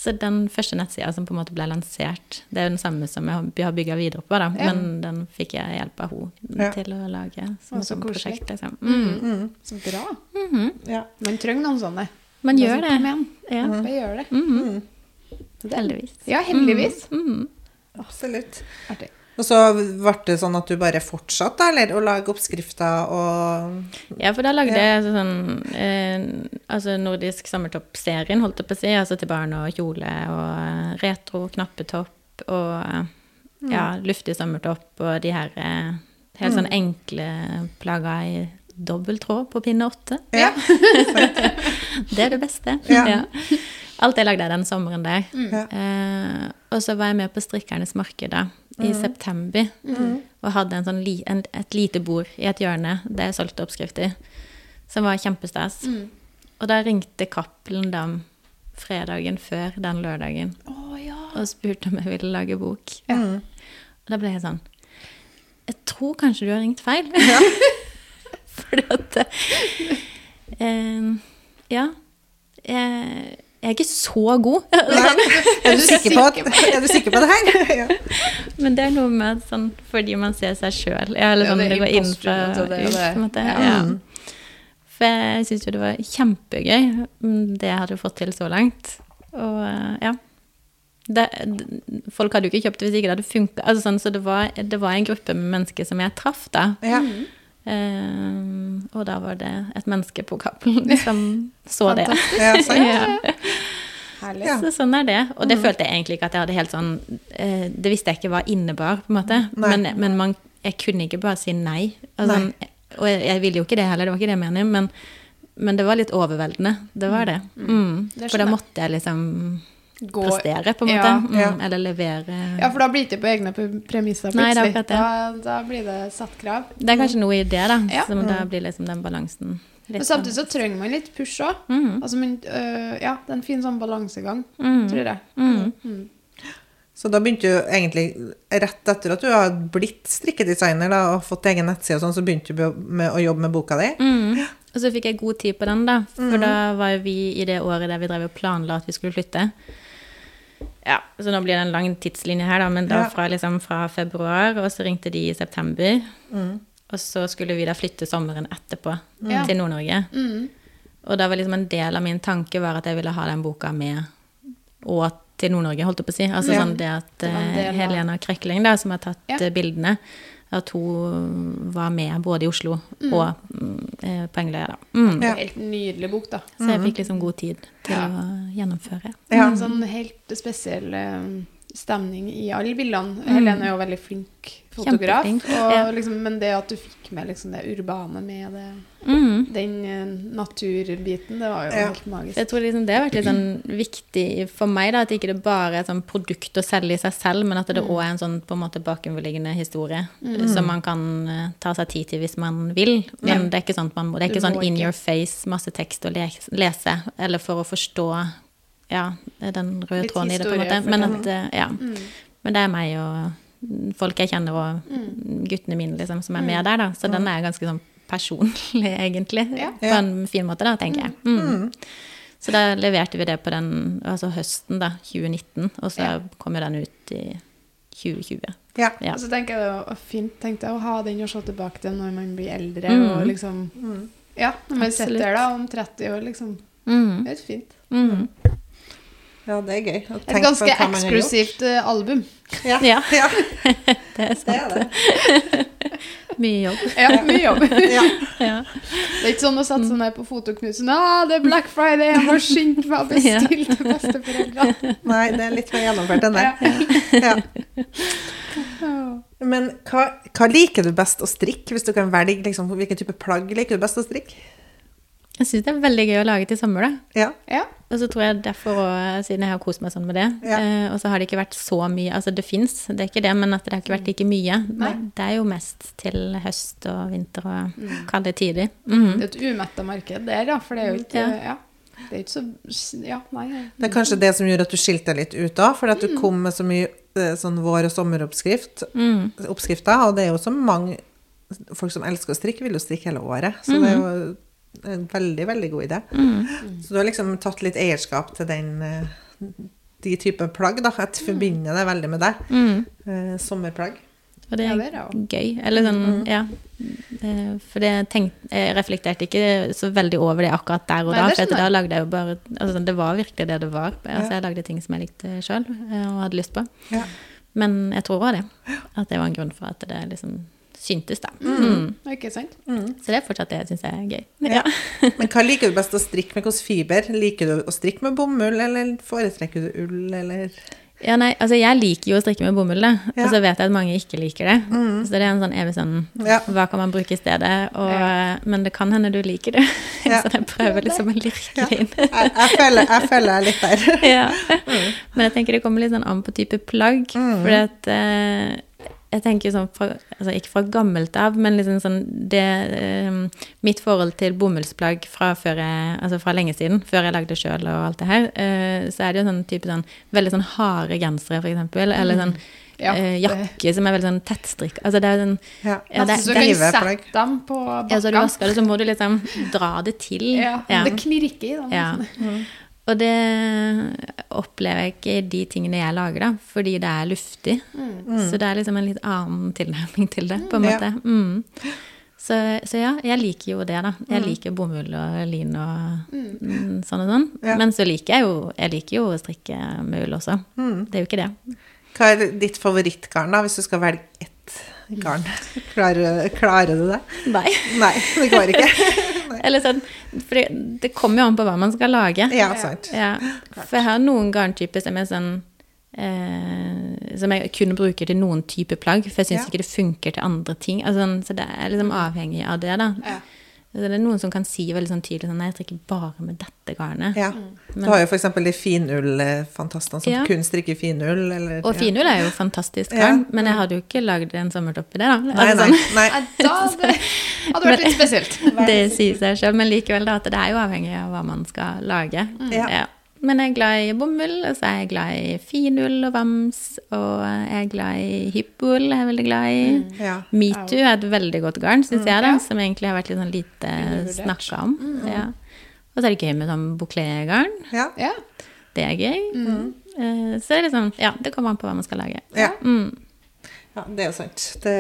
Så den første nettsida som på en måte ble lansert, det er jo den samme som jeg har- bygga videre på, da. Ja. Men den fikk jeg hjelp av henne Ja. til å lage som et prosjekt. Liksom. Mm. Så bra. -hmm. ja. Man trenger noen sånne. Man Det gjør det. Ja. Bare gjør det. -hmm. Heldigvis. Ja, heldigvis. Mhm. Absolutt. Artig. Og så ble det sånn at du bare fortsatte, eller å lage oppskrifter og Ja, for da lagde jeg sånn eh, Altså nordisk sommertopp-serien, holdt jeg på å si. Altså til barn og kjole og eh, retro knappetopp og eh, ja, luftig sommertopp og de her eh, helt sånn enkle plagga i dobbel tråd på pinne åtte. Ja. (laughs) Det er det beste. Ja. Ja. Alt det lagde jeg den sommeren der. Mm. Eh, og så var jeg med på Strikkernes marked da, i september. Og hadde en sånn li, en, et lite bord i et hjørne der jeg solgte oppskrifter. Som var kjempestas. Og da ringte Cappelen Dam fredagen før den lørdagen oh, ja. og spurte om jeg ville lage bok. Ja. Og da ble jeg sånn Jeg tror kanskje du har ringt feil. (laughs) (laughs) Fordi at eh, Ja. Jeg, jeg er ikke så god. Nei. (laughs) Er du sikker på, at, du sikker på det her? (laughs) Ja. Men det er noe med sånn, fordi man ser seg sjøl Eller Ja, sånn, det er det går inn fra det ut, på en måte. Ja. Ja. For jeg syns jo det var kjempegøy, mm, det jeg hadde fått til så langt. Og eh, ja. Det, folk hadde jo ikke kjøpt det hvis ikke det hadde funka. Altså, sånn, så det var, det var en gruppe med mennesker som jeg traff da. Ja. Eh, og da var det et menneske på Cappelen (laughs) som så det. Ja. Herlig. Ja. Så sånn er det. Og det følte jeg egentlig ikke at jeg hadde helt sånn eh, Det visste jeg ikke hva innebar, på en måte. Men, men man, jeg kunne ikke bare si nei. Altså, Nei. Og jeg, jeg ville jo ikke det heller, det var ikke det jeg mener. Men, men det var litt overveldende. Det var det. Mm. Det For da måtte jeg liksom Gå prestere, på en Ja. måte. Mm. Ja. Eller levere. Ja, for da blir det ikke på egne pre- premisser Nei, det er plutselig. akkurat Da, da blir det satt krav. Det er kanskje noe i det, da. Ja. Som da blir liksom den balansen. litt Men samtidig så trenger man litt push òg. Mm. Altså, men, øh, ja, det er en fin sånn balansegang, Mm. tror jeg. Mm. Mm. Så da begynte du egentlig, rett etter at du har blitt strikkedesigner da, og fått egen nettside og sånn, så begynte du med å jobbe med boka di? Mm. Og så fikk jeg god tid på den, da. For da var jo vi i det året der vi drev og planla at vi skulle flytte. Ja, så nå blir det en lang tidslinje her, da, men da Ja. fra, liksom, fra februar, og så ringte de i september. Og så skulle vi da flytte sommeren etterpå mm. til Nord-Norge. Mm. Og da var liksom en del av min tanke var at jeg ville ha den boka med og til Nord-Norge, holdt jeg på å si. Altså Ja. sånn det at av- Helena Krekling, da, som har tatt Ja. eh, bildene, at hun var med både i Oslo og mm, eh, på Engeløya, da. Mm. Ja. Helt nydelig bok, da. Så jeg fikk liksom god tid til å gjennomføre. Ja. En sånn helt spesiell eh, stemning i alle bildene. Helene er jo veldig flink fotograf. Og ja. liksom, men det at du fikk med liksom det urbane med det, Mm. den uh, naturbiten, det var jo Ja. helt magisk. Jeg tror liksom det har vært litt sånn viktig for meg, da, at ikke det bare er et sånn produkt å selge i seg selv, men at det òg er en sånn på en måte bakenforliggende historie som man kan uh, ta seg tid til hvis man vil. Men Ja. det er ikke sånn man må, det er ikke sånn må in your face, masse tekst å lese, eller for å forstå ja, den røde Litt tråden i det, på en måte. Men at, eh, ja. Mm. Men det er meg og folk jeg kjenner, og guttene mine liksom, som er med der, da. Så den er ganske sånn personlig, (laughs) egentlig. Ja. På en fin måte, da, tenker jeg. Mm. Så da leverte vi det på den altså høsten, da, 2019, og så Ja. kom jo den ut i 2020. Ja. Ja. Og så tenker jeg det var fint tenkte jeg, å ha den og se tilbake til når man blir eldre. Mm. Og liksom, ja, når man sitter Absolutt. der da om 30 år, liksom. Mm. Det er fint. Mm. Ja, det er gøy. å Et ganske har eksklusivt eh, album. Ja. Ja. (laughs) ja, (laughs) Det er det er det. Mye jobb. Ja, mye jobb. (laughs) Ja. Ja. Det er ikke sånn å sette seg ned på fotoknusen. Ah, det er Black Friday, jeg må skynde meg å bestille til besteforeldrene. Nei, det er litt mer gjennomført enn det. Ja. Ja. Men hva, hva liker du best å strikke, hvis du kan velge liksom, hvilken type plagg liker du best å strikke? Jeg syns det er veldig gøy å lage til sommer, da. Ja. Ja. Og så tror jeg derfor òg, siden jeg har kost meg sånn med det Ja. eh, Og så har det ikke vært så mye Altså det fins, det er ikke det, men at det har ikke vært like mye. Nei. Det er jo mest til høst og vinter og Mm. kalde tider. Mhm. Det er et umetta marked der, ja. For det er jo ikke Ja. Ja. Det er ikke så Ja, nei. Det er kanskje det som gjorde at du skilte deg litt ut da, fordi at Mm. du kom med så mye eh, sånn vår- og sommeroppskrift, Mm. oppskrifter, og det er jo så mange folk som elsker å strikke, vil jo strikke hele året, så det er jo en veldig, veldig god idé. Mm. Så du har liksom tatt litt eierskap til den, eh, de typer plagg, da. Jeg forbinder det veldig med deg. Mm. Eh, sommerplagg. Og det er gøy. Eller sånn, ja. Eh, For det tenk, jeg reflekterte ikke så veldig over det akkurat der og da. For da lagde jeg jo bare altså, Det var virkelig det det var. Altså, jeg lagde ting som jeg likte sjøl og hadde lyst på. Ja. Men jeg tror òg det. At det var en grunn for at det liksom syntes, da. Mm. Ikke sant? Så det er fortsatt det jeg syns er gøy. Ja. (laughs) Men hva liker du best å strikke med? Hvilken fiber? Liker du å strikke med bomull, eller foretrekker du ull, eller Ja, nei, altså jeg liker jo å strikke med bomull, da. Ja. Og så vet jeg at mange ikke liker det. Så det er en sånn evig sånn Ja. Hva kan man bruke i stedet? Og, Ja. Men det kan hende du liker det. (laughs) Ja. så jeg prøver liksom å lirke Ja. det inn. Jeg, jeg, føler, jeg føler jeg litt der. (laughs) ja. Men jeg tenker det kommer litt sånn an på type plagg. Mm. For at eh, jeg tenker sånn fra, altså Ikke fra gammelt av, men liksom sånn det eh, Mitt forhold til bomullsplagg fra, før jeg, altså fra lenge siden, før jeg lagde sjøl og alt det her, eh, så er det jo sånn type sånn veldig sånn harde gensere, for eksempel. Eller sånn Ja, eh, jakke som er veldig sånn tettstrikk. Altså det er sånn Ja. Ja, det- så du kan sette dem på bakken. ja, så du vasker det, så må du liksom dra det til. Ja, Det knirker i dem. Ja. Og det opplever jeg ikke i de tingene jeg lager, da, fordi det er luftig. Så det er liksom en litt annen tilnærming til det, på en Ja. måte. Mm. Så, så ja, jeg liker jo det, da. Jeg liker bomull og lin og mm, sånn og sånn. Ja. Men så liker jeg jo Jeg liker jo å strikke med ull også. Det er jo ikke det. Hva er ditt favorittgarn, da, hvis du skal velge ett garn? (laughs) Klarer, klarer du det? Nei. Nei, det går ikke. (laughs) Eller sånn For det, det kommer jo an på hva man skal lage. Ja, sant. Ja, for jeg har noen garntyper som er sånn eh, Som jeg kun bruker til noen type plagg, for jeg syns Ja. ikke det funker til andre ting. Altså, sånn, så det er liksom avhengig av det, da. Ja. Det er noen som kan si veldig sånn tydelig sånn Nei, jeg strikker bare med dette garnet. Ja. Du har jo f.eks. de finullfantastene som Ja. kun strikker finull, eller Og finull er jo fantastisk Ja. garn, men jeg hadde jo ikke lagd en sommertopp i det, da. Nei, Altså, nei. sånn, nei. Da det hadde vært litt spesielt. (laughs) det sier seg selv, men likevel da, at det er jo avhengig av hva man skal lage. Ja. Ja. Men jeg er glad i bomull, og så er jeg glad i finull og vams, og jeg er glad i hyppull, jeg er veldig glad i. Ja. Metoo er et veldig godt garn, syns jeg, da, Ja. som egentlig har vært litt sånn lite snakka om. Ja. Og så er det gøy med sånn bouclé-garn. Ja. Ja. Det er gøy. Eh, Så det er liksom Ja, det kommer an på hva man skal lage. Ja. Mm. ja, det er jo sant. Det,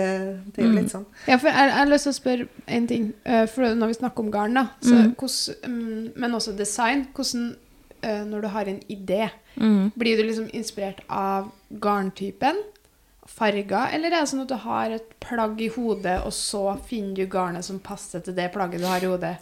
det er jo litt sånn. Ja, for jeg, jeg har lyst til å spørre en ting. eh, For når vi snakker om garn, da, så Mm. hvordan, mm, men også design hvordan, eh, Når du har en idé, Mm. blir du liksom inspirert av garntypen? Farger? Eller er det sånn at du har et plagg i hodet, og så finner du garnet som passer til det plagget du har i hodet?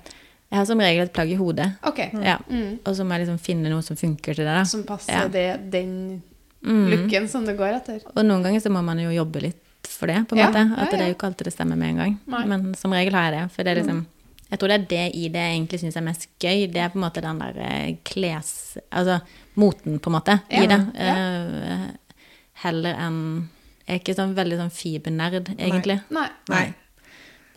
Jeg har som regel et plagg i hodet. Ok. Ja. Mm. Og så må jeg liksom finne noe som funker til det. da. Som passer Ja. det, den Mm. som det går etter. Og noen ganger så må man jo jobbe litt for det, på en Ja, måte. ja, At det er jo ikke alltid det stemmer med en gang. Nei. Men som regel har jeg det. For det er liksom Jeg tror det er det i det jeg egentlig syns er mest gøy. Det er på en måte den der eh, kles... Altså moten, på en måte, Ja, i det. ja. Uh, heller enn Jeg er ikke sånn veldig sånn fibernerd, egentlig. Nei. Nei.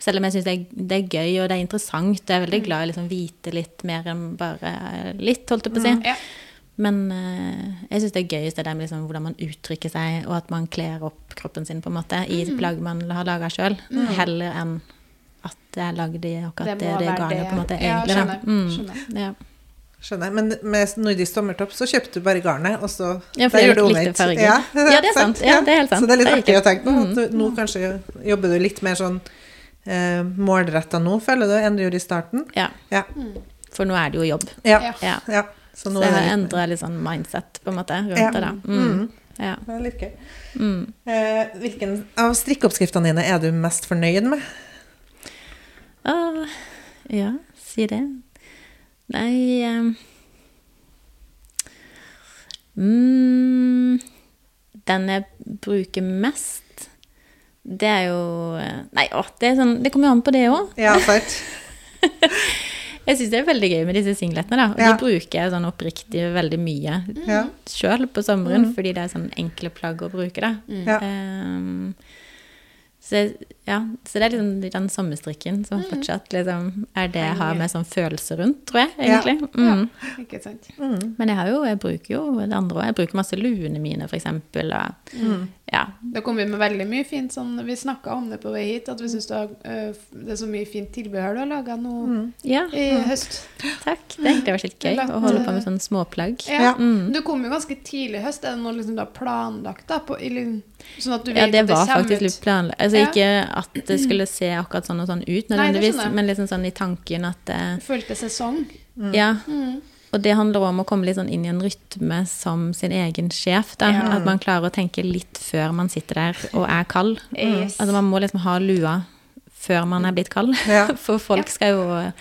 Selv om jeg syns det, er- det er gøy og det er interessant. Jeg er Mm. veldig glad i å liksom vite litt mer enn bare litt, holdt jeg på å si. Ja. Men uh, jeg syns det er gøyest det der med liksom hvordan man uttrykker seg, og at man kler opp kroppen sin på en måte i Mm. plagg man har laga sjøl, heller enn det er lagd i akkurat det, det, garnet, på en måte, Ja, egentlig. skjønner. Mm, skjønner. ja. Skjønner jeg. Men med nordisk sommertopp så kjøpte du bare garnet, og så Ja, for der gjør du omvendt. Ja, Ja, det er (laughs) sant. Ja, det er helt sant. Så det er litt Det er artig å tenke på. At Mm. du, nå kanskje jobber du litt mer sånn eh, målretta nå, føler du, enn du gjorde i starten? ja. Ja. For nå er det jo jobb. Ja. Ja. Så Så nå jeg har det litt, endra litt sånn mindset, på en måte, rundt Ja. det, da. Mm. Mm. Ja. det er litt gøy. Mm. Eh, hvilken av strikkeoppskriftene dine er du mest fornøyd med? Åh, ja, si det. Nei eh, mm, Den jeg bruker mest, Det er jo Nei, å, det, sånn, det kommer jo an på det òg. Ja, sant? (laughs) Jeg syns det er veldig gøy med disse singletene. da. Og Ja. De bruker jeg sånn oppriktig veldig mye Ja. sjøl på sommeren, fordi det er sånn enkle plagg å bruke. da. Ja. Ehm, så, ja, så det er liksom den sommerstrikken som fortsatt liksom er det jeg har med sånn følelse rundt, tror jeg, egentlig. Mm. Ikke sant? Men jeg har jo, jeg bruker jo det andre òg. Jeg bruker masse luene mine, for eksempel. Og, ja. Det kommer med veldig mye fint sånn Vi snakka om det på vei hit, at vi syns øh, det er så mye fint tilbehør du har laga nå ja. i høst. Takk. Det har egentlig vært litt gøy å holde på med sånne småplagg. Ja. Mm. Du kom jo ganske tidlig i høst. Er det noe liksom du har planlagt, da? På, i, sånn at du vet Ja, det at det var faktisk litt planlagt. Altså Ja. ikke at det skulle se akkurat sånn og sånn ut, nødvendigvis, Nei, men liksom sånn i tanken at det Følte sesong. Ja. Og det handler om å komme litt sånn inn i en rytme som sin egen sjef. Da. Ja. At man klarer å tenke litt før man sitter der og er kald. Yes. Altså man må liksom ha lua før man er blitt kald. Ja. (laughs) For folk skal jo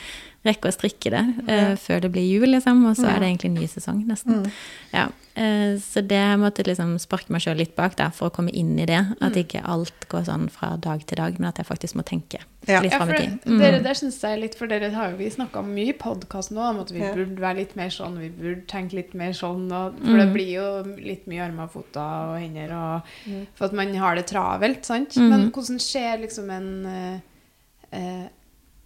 rekke å strikke det eh, før det blir jul, liksom. Og så er det egentlig ny sesong, nesten. Ja. Eh, så det måtte liksom sparke meg sjøl litt bak der for å komme inn i det. At ikke alt går sånn fra dag til dag, men at jeg faktisk må tenke Ja. litt fram i det, tid. Mm. dere der synes jeg litt, for dere har jo vi snakka mye i podkasten nå om at vi burde være litt mer sånn, vi burde tenke litt mer sånn, og, for det blir jo litt mye armer og føtter og hender, og, for at man har det travelt, sant? Men hvordan skjer liksom en eh, eh,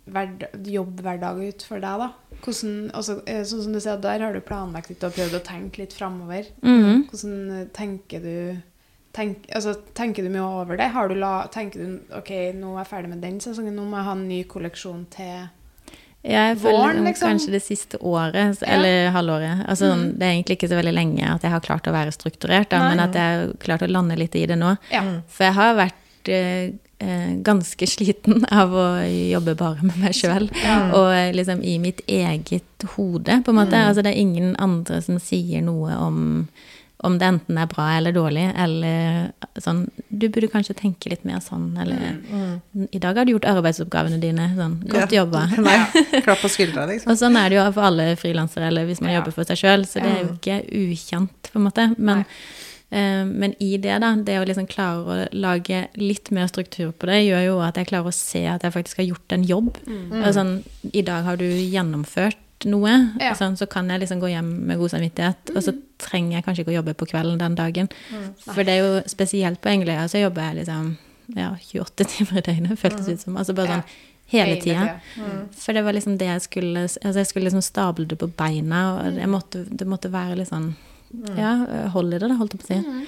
jobbhverdag ut for deg, da? Hvordan, altså, eh, sånn som du sier, der har du planlagt litt og prøvd å tenke litt framover. Mhm. Hvordan eh, tenker du tenk, altså, Tenker du mye over det? Har du la, tenker du ok, nå er jeg ferdig med den sesongen, nå må jeg ha en ny kolleksjon til Jeg føler Våren, liksom, kanskje det siste året, eller Ja. halvåret. Altså, mm. Det er egentlig ikke så veldig lenge at jeg har klart å være strukturert, da, men at jeg har klart å lande litt i det nå. Ja. For jeg har vært eh, ganske sliten av å jobbe bare med meg sjøl. Og eh, liksom i mitt eget hode, på en måte. Altså, det er ingen andre som sier noe om om det enten er bra eller dårlig, eller sånn Du burde kanskje tenke litt mer sånn, eller I dag har du gjort arbeidsoppgavene dine. Sånn, godt Ja. jobba. (laughs) Nei, (laughs) klapp på skuldra, liksom. Og sånn er det jo for alle frilansere, eller hvis man Ja. jobber for seg sjøl, så det er jo ikke ukjent, på en måte. Men, eh, men i det, da, det å liksom klare å lage litt mer struktur på det, gjør jo at jeg klarer å se at jeg faktisk har gjort en jobb. Og sånn, I dag har du gjennomført noe, Ja. sånn, så kan jeg liksom gå hjem med god samvittighet. Og så trenger jeg kanskje ikke å jobbe på kvelden den dagen. For det er jo spesielt på Engeløya, så jobber jeg liksom ja, 28 timer i døgnet, føltes det ut som. Altså bare sånn hele tida. For det var liksom det jeg skulle Altså jeg skulle liksom stable det på beina, og jeg måtte, det måtte være litt sånn Ja, hold i det, da, holdt jeg på å si.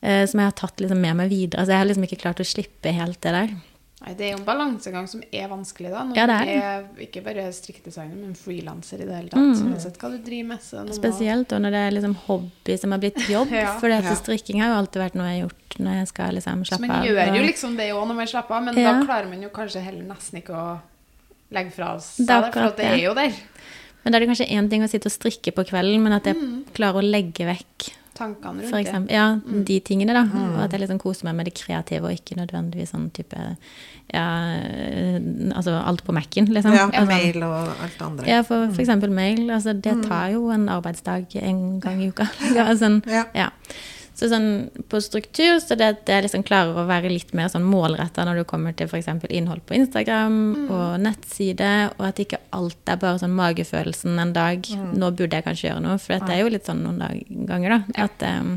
Eh, som jeg har tatt liksom med meg videre. Altså jeg har liksom ikke klart å slippe helt det der. Nei, det er jo en balansegang som er vanskelig, da. Når Ja, det du er er ikke bare strikkedesigner, men frilanser i det hele tatt. Uansett hva du driver med. Så Spesielt og når det er liksom hobby som har blitt jobb. (laughs) Ja. For Ja. strikking har jo alltid vært noe jeg har gjort når jeg skal liksom Så slappe man av. og... jo liksom det òg når man slapper av, men Ja. da klarer man jo kanskje heller nesten ikke å legge fra seg Det er det, for det. er jo der. Men da er det kanskje én ting å sitte og strikke på kvelden, men at jeg klarer å legge vekk Tankene rundt For det. eksempel, ja, de tingene, da. Og at jeg liksom koser meg med det kreative, og ikke nødvendigvis sånn type Ja, altså alt på Mac-en, liksom. Ja, Altså, mail og alt andre. ja, for, for eksempel mail. Altså, det tar jo en arbeidsdag en gang i uka. Ja, (laughs) sånn, Ja. ja. Så sånn på struktur, så det at jeg liksom klarer å være litt mer sånn målretta når du kommer til f.eks. innhold på Instagram og nettside, og at ikke alt er bare sånn magefølelsen en dag. Nå burde jeg kanskje gjøre noe, for det er jo litt sånn noen dag, ganger, da. At um,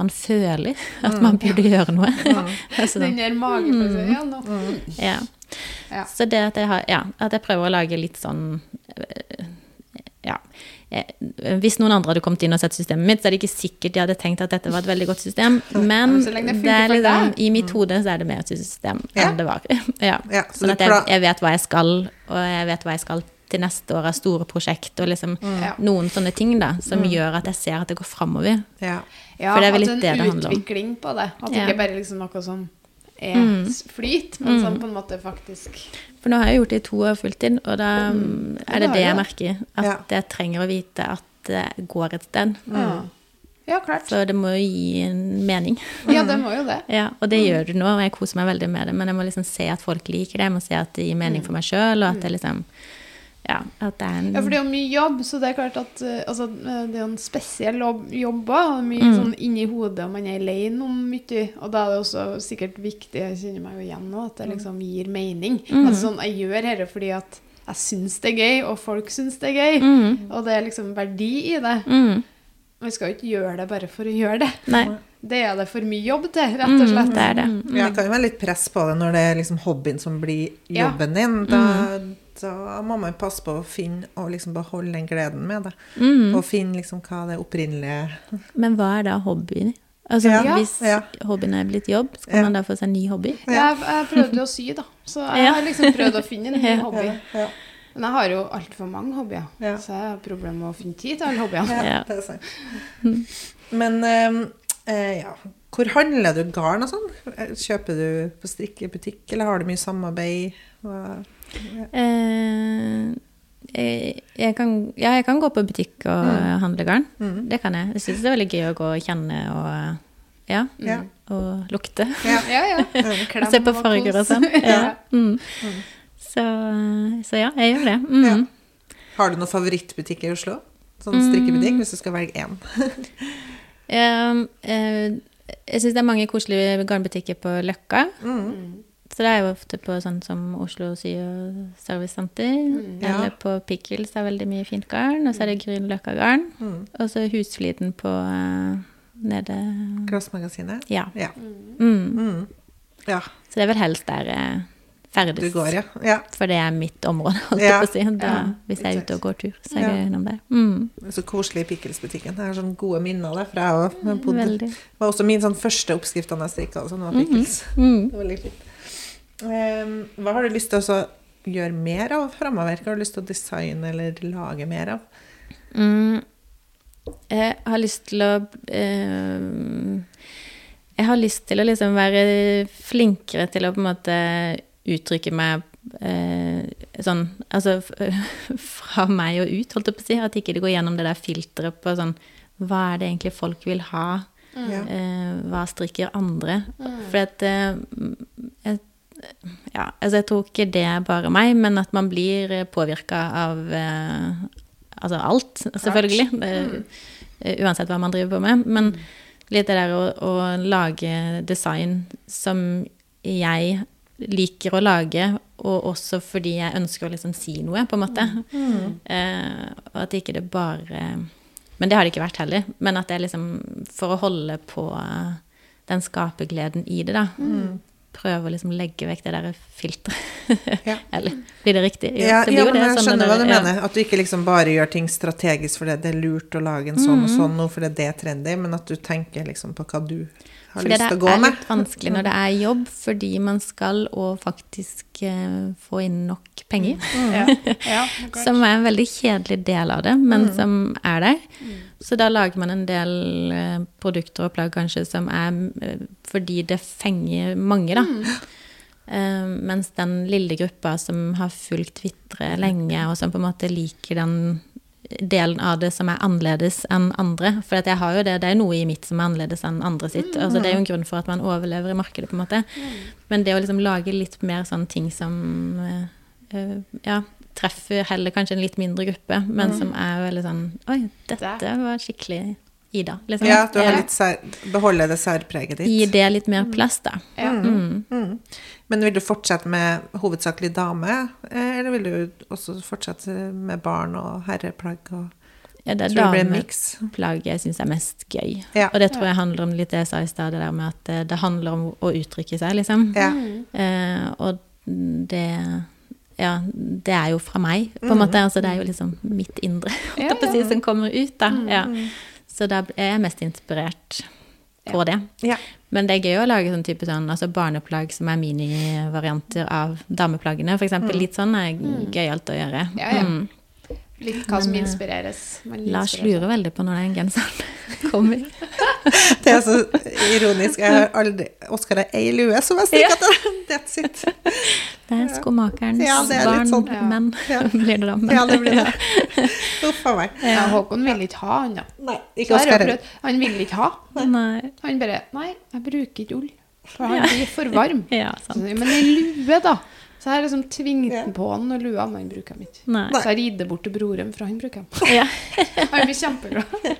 man føler (laughs) at man burde gjøre noe. (laughs) (laughs) altså, Den der magefølelsen Ja, nå. ja. Ja. Så det at jeg, har, ja, at jeg prøver å lage litt sånn øh, Ja. Eh, Hvis noen andre hadde kommet inn og sett systemet mitt, så er det ikke sikkert de hadde tenkt at dette var et veldig godt system. Men så det det er liksom, i mitt hode så er det mer et system Ja. enn det var. (laughs) Ja. Ja, så sånn at jeg, jeg vet hva jeg skal, og jeg vet hva jeg skal til neste år av store prosjekt, og liksom Ja. noen sånne ting da, som gjør at jeg ser at det går framover. Ja. Ja, For det er vel at litt det det en handler om. utvikling på det. At det Ja. ikke bare liksom noe som er Mm. flyt, men som på en måte faktisk For nå har jeg gjort det i to år fulltid, og da Ja, er det det jeg merker. At Ja. jeg trenger å vite at det går et sted. Ja, ja klart. Så det må jo gi en mening. Ja, det må jo det. (laughs) Ja, og det gjør det nå, og jeg koser meg veldig med det. Men jeg må liksom se at folk liker det. Jeg må se at det gir mening for meg sjøl, og at jeg liksom ja, at det er en Ja, for det er jo mye jobb, så det er klart at eh, altså, eh, det er en spesiell jobb, òg. mye Mm. sånn inni hodet, og man er alene om mye. Og da er det også sikkert viktig, jeg kjenner meg jo igjen nå, at det liksom gir mening. Mm. Altså sånn, jeg gjør dette fordi at jeg syns det er gøy, og folk syns det er gøy. Mm. Og det er liksom verdi i det. Mm. Man skal jo ikke gjøre det bare for å gjøre det. Nei. Det er det for mye jobb til, rett og slett. Mm, det er det. Ja, det kan jo være litt press på det når det er liksom hobbyen som blir Ja. jobben din. Da, da må man passe på å finne og liksom beholde den gleden med det. Mm. Og finne liksom hva det opprinnelige (laughs) Men hva er da hobbyen? Altså, Ja, Hvis ja. hobbyen er blitt jobb, skal Ja. man da få seg en ny hobby? Jeg, jeg prøvde jo å sy, da. Så jeg Ja. har liksom prøvd å finne en ny (laughs) hobby. Ja, Men jeg har jo altfor mange hobbyer, Ja. så jeg har problemer med å finne tid til alle hobbyene. ja. Men eh, eh, ja, hvor handler du garn og sånn? Kjøper du på strikkebutikk, eller har du mye samarbeid? Hva- Eh, jeg, jeg kan, ja, jeg kan gå på butikk og handle garn. Mm. Det kan jeg. Jeg syns det er veldig gøy å gå og kjenne og ja, Ja. og lukte. Ja. (laughs) Ja, ja. Og se på farger og sånn. (laughs) ja. Ja. Mm. Så, så ja, jeg gjør det. Mm. Ja. Har du noen favorittbutikk i Oslo? Sånn strikkebutikk, hvis du skal velge én? Um, uh, jeg syns det er mange koselige garnbutikker på Løkka. Mm. Så det er jo ofte på sånn som Oslo Sy- og Servicesenter. Ja. Eller på Pickles er veldig mye fint garn. Og så er det Grünerløkka garn. Mm. Og så Husfliden på uh, nede Glassmagasinet? Ja. Ja. Mm. Mm. ja. Så det er vel helst der uh, ferdes. Du går, ja. For det er mitt område, (laughs) holdt jeg på å si. Da, hvis jeg er ute og går tur, så er Ja. jeg innom der. Mm. Så koselig i Pickles-butikken. Jeg har sånne gode minner derfra. Jeg. Jeg Det var også min sånn første oppskrift da jeg strikka. Sånn, var Pickles. Mm. Det var veldig fint. Ehm, hva har du lyst til å gjøre mer av framover? Hva har du lyst til å designe eller lage mer av? Mm. Jeg har lyst til å eh, Jeg har lyst til å liksom være flinkere til å på en måte uttrykke meg eh, sånn Altså (laughs) fra meg og ut, holdt jeg på å si. At ikke det går gjennom det der filteret på sånn Hva er det egentlig folk vil ha? Mm. Eh, hva strikker andre? For at eh, jeg, Ja, altså jeg tror ikke det er bare meg, men at man blir påvirka av eh, altså alt, selvfølgelig. Det, eh, uansett hva man driver på med. Men litt det der å, å lage design som jeg liker å lage, og også fordi jeg ønsker å liksom si noe, på en måte. Eh, og at ikke det bare Men det har det ikke vært heller. Men at det er liksom for å holde på eh, den skapergleden i det, da. Prøve å liksom legge vekk det der filteret. (laughs) Ja. Eller blir det riktig? Jo, Ja, det ja men det, jeg sånn skjønner hva du ja. mener. At du ikke liksom bare gjør ting strategisk fordi det er lurt å lage en sånn Mm. og sånn nå, fordi det er trendy, men at du tenker liksom på hva du har det lyst til å gå er litt vanskelig når det er jobb, fordi man skal og faktisk uh, få inn nok penger. Ja. Ja, (laughs) det. Som er en veldig kjedelig del av det, men som er der. Så da lager man en del uh, produkter og plagg kanskje som er uh, fordi det fenger mange, da. Eh, mens den lille gruppa som har fulgt Twitre lenge, og som på en måte liker den delen av det som er annerledes enn andre. For at jeg har jo det, det er noe i mitt som er annerledes enn andre sitt. Altså, det er jo en grunn for at man overlever i markedet, på en måte. Men det å liksom lage litt mer sånne ting som eh, ja, treffer heller kanskje en litt mindre gruppe, men som er veldig sånn Oi, dette var skikkelig Ida. Liksom. Ja, at du har litt sær, beholder det særpreget ditt. Gi det litt mer plass, da. Ja. Mm. Mm. Men vil du fortsette med hovedsakelig dame, eh, eller vil du også fortsette med barn og herreplagg? Og, Ja, det er dameplagg jeg syns er mest gøy. Ja. Og det tror jeg handler om litt det jeg sa i stad, det der med at det, det handler om å uttrykke seg, liksom. Ja. Eh, og det Ja, det er jo fra meg, på en måte. Altså, det er jo liksom mitt indre, (laughs) ja, ja. som kommer ut, da. Ja. Så da er jeg mest inspirert på det. Ja. Men det er gøy å lage sånn type sånn, altså barneplagg som er minivarianter av dameplaggene. For eksempel litt sånn er gøyalt å gjøre. Ja, ja. Mm. Litt hva som Men, eh, inspireres. Lars lurer veldig på når den genseren (laughs) kommer. Det er så ironisk. Jeg har aldri Oskar har ei lue som jeg stikker til. That's it. (laughs) Det er skomakerens Ja, det er barn, sånn, ja. men Ja. (laughs) blir det da. Men, Ja, det blir det. Uff a meg. Ja, Håkon vil ikke ha han, da. Nei, ikke Oskar. Han vil ikke ha. Nei. Han bare Nei, jeg bruker ikke ull. For han blir for varm. Ja, sant. Men ei lue, da. Så jeg har liksom tvingt Ja. den på han, og lua men han bruker den ikke. Nei. Så jeg rider bort til broren, for han bruker den. Ja. (laughs) Han blir kjempeglad. (laughs)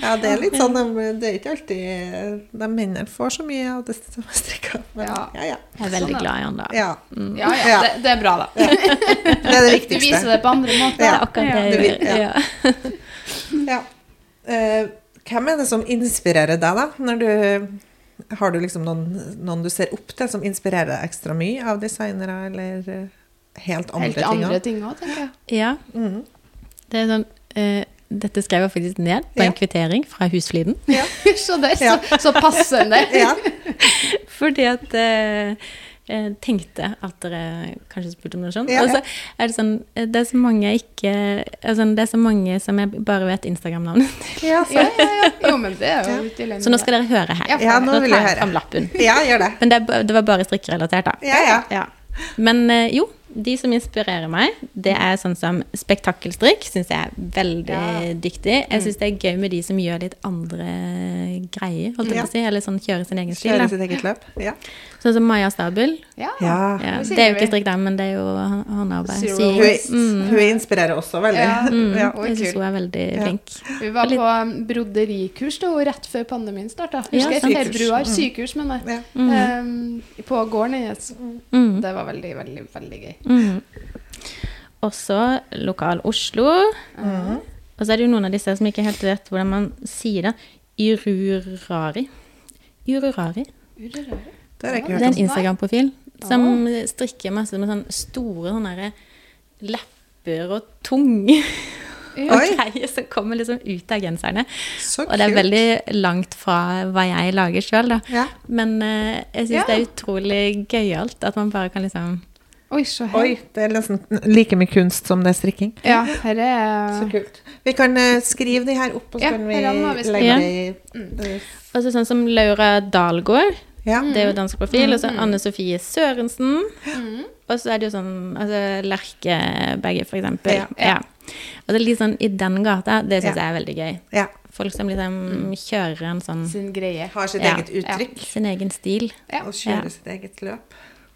Ja, det er litt sånn, de- det er ikke alltid de mennene får så mye av det som er strikka. Men ja, Ja. ja. Jeg er veldig Sånn, glad i han da. ja. Ja, ja, Ja. det, det er bra, da. Det er det (laughs) viktigste. Du viser det på andre måter. Er akkurat det ja. Ja. Ja. Eh, hvem er det som inspirerer deg, da? Når du, har du liksom noen, noen du ser opp til som inspirerer deg ekstra mye av designere, eller eh, helt andre ting? Helt andre ting òg, tenker jeg. ja. Mm. Det er sånn uh, Dette skrev jeg faktisk ned på Ja. en kvittering fra Husfliden. Ja. (laughs) Så det er Ja. så, så passende. ja. Fordi at eh, tenkte at dere kanskje spurte om noe sånt. Ja. Og så er det sånn eh, Det er så mange jeg ikke altså, Det er så mange som jeg bare vet Instagram-navnet. til. Ja, så. ja, (laughs) ja. Jo, men det er jo ja. Så nå skal dere høre her. Ja, nå, nå vil jeg tar jeg høre. fram lappen. ja, gjør det. Men det, det var bare strikkerelatert, da. Ja, ja. Ja. Men jo, de som inspirerer meg, det er sånn som spektakkelstrikk. Syns jeg er veldig Ja. dyktig. Jeg syns det er gøy med de som gjør litt andre greier, holdt jeg Ja. på å si. Eller sånn kjører sin egen stil. Kjører sitt eget løp. Ja. Sånn som Maja Stabel. Ja. Ja. Ja, det er jo ikke strikk, da, men det er jo håndarbeid. Zero Hun, waste. hun inspirerer også veldig. Ja. Mm, Ja. Jeg syns hun er veldig Ja. flink. Vi var på broderikurs da, rett før pandemien starta. Ja, Husker jeg februar. Mm. Sykurs, mener jeg. Ja. Mm. Um, på gården hennes. Mm. Det var veldig, veldig, veldig gøy. Mm. Også lokal Oslo. Mm. Og så er det jo noen av disse som ikke helt vet hvordan man sier det. Irurari. Irurari. Ururari. Det har jeg ikke Det er en. Instagram-profil som strikker masse med sånne store sånne lepper og tunge og greier som kommer liksom ut av genserne. Så Og det er veldig langt fra hva jeg lager sjøl, da. Ja. Men uh, jeg syns Ja. det er utrolig gøyalt at man bare kan liksom Oi, så her. Oi, det er nesten like mye kunst som det er strikking. Ja, her er Så kult. Vi kan eh, skrive de her opp, og så Ja, kan vi vi legge Ja. de i Og så sånn som Laura Dalgaard. Ja. Det er jo dansk profil. Og så Anne Sofie Sørensen. Mm. Og så er det jo sånn altså Lerke begge, for eksempel. Ja. Ja. Og det er litt sånn i den gata. Det syns Ja. jeg er veldig gøy. ja. Folk som liksom kjører en sånn sin greie. Har sitt Ja. eget uttrykk sin egen stil. Ja. og kjører Ja. sitt eget løp.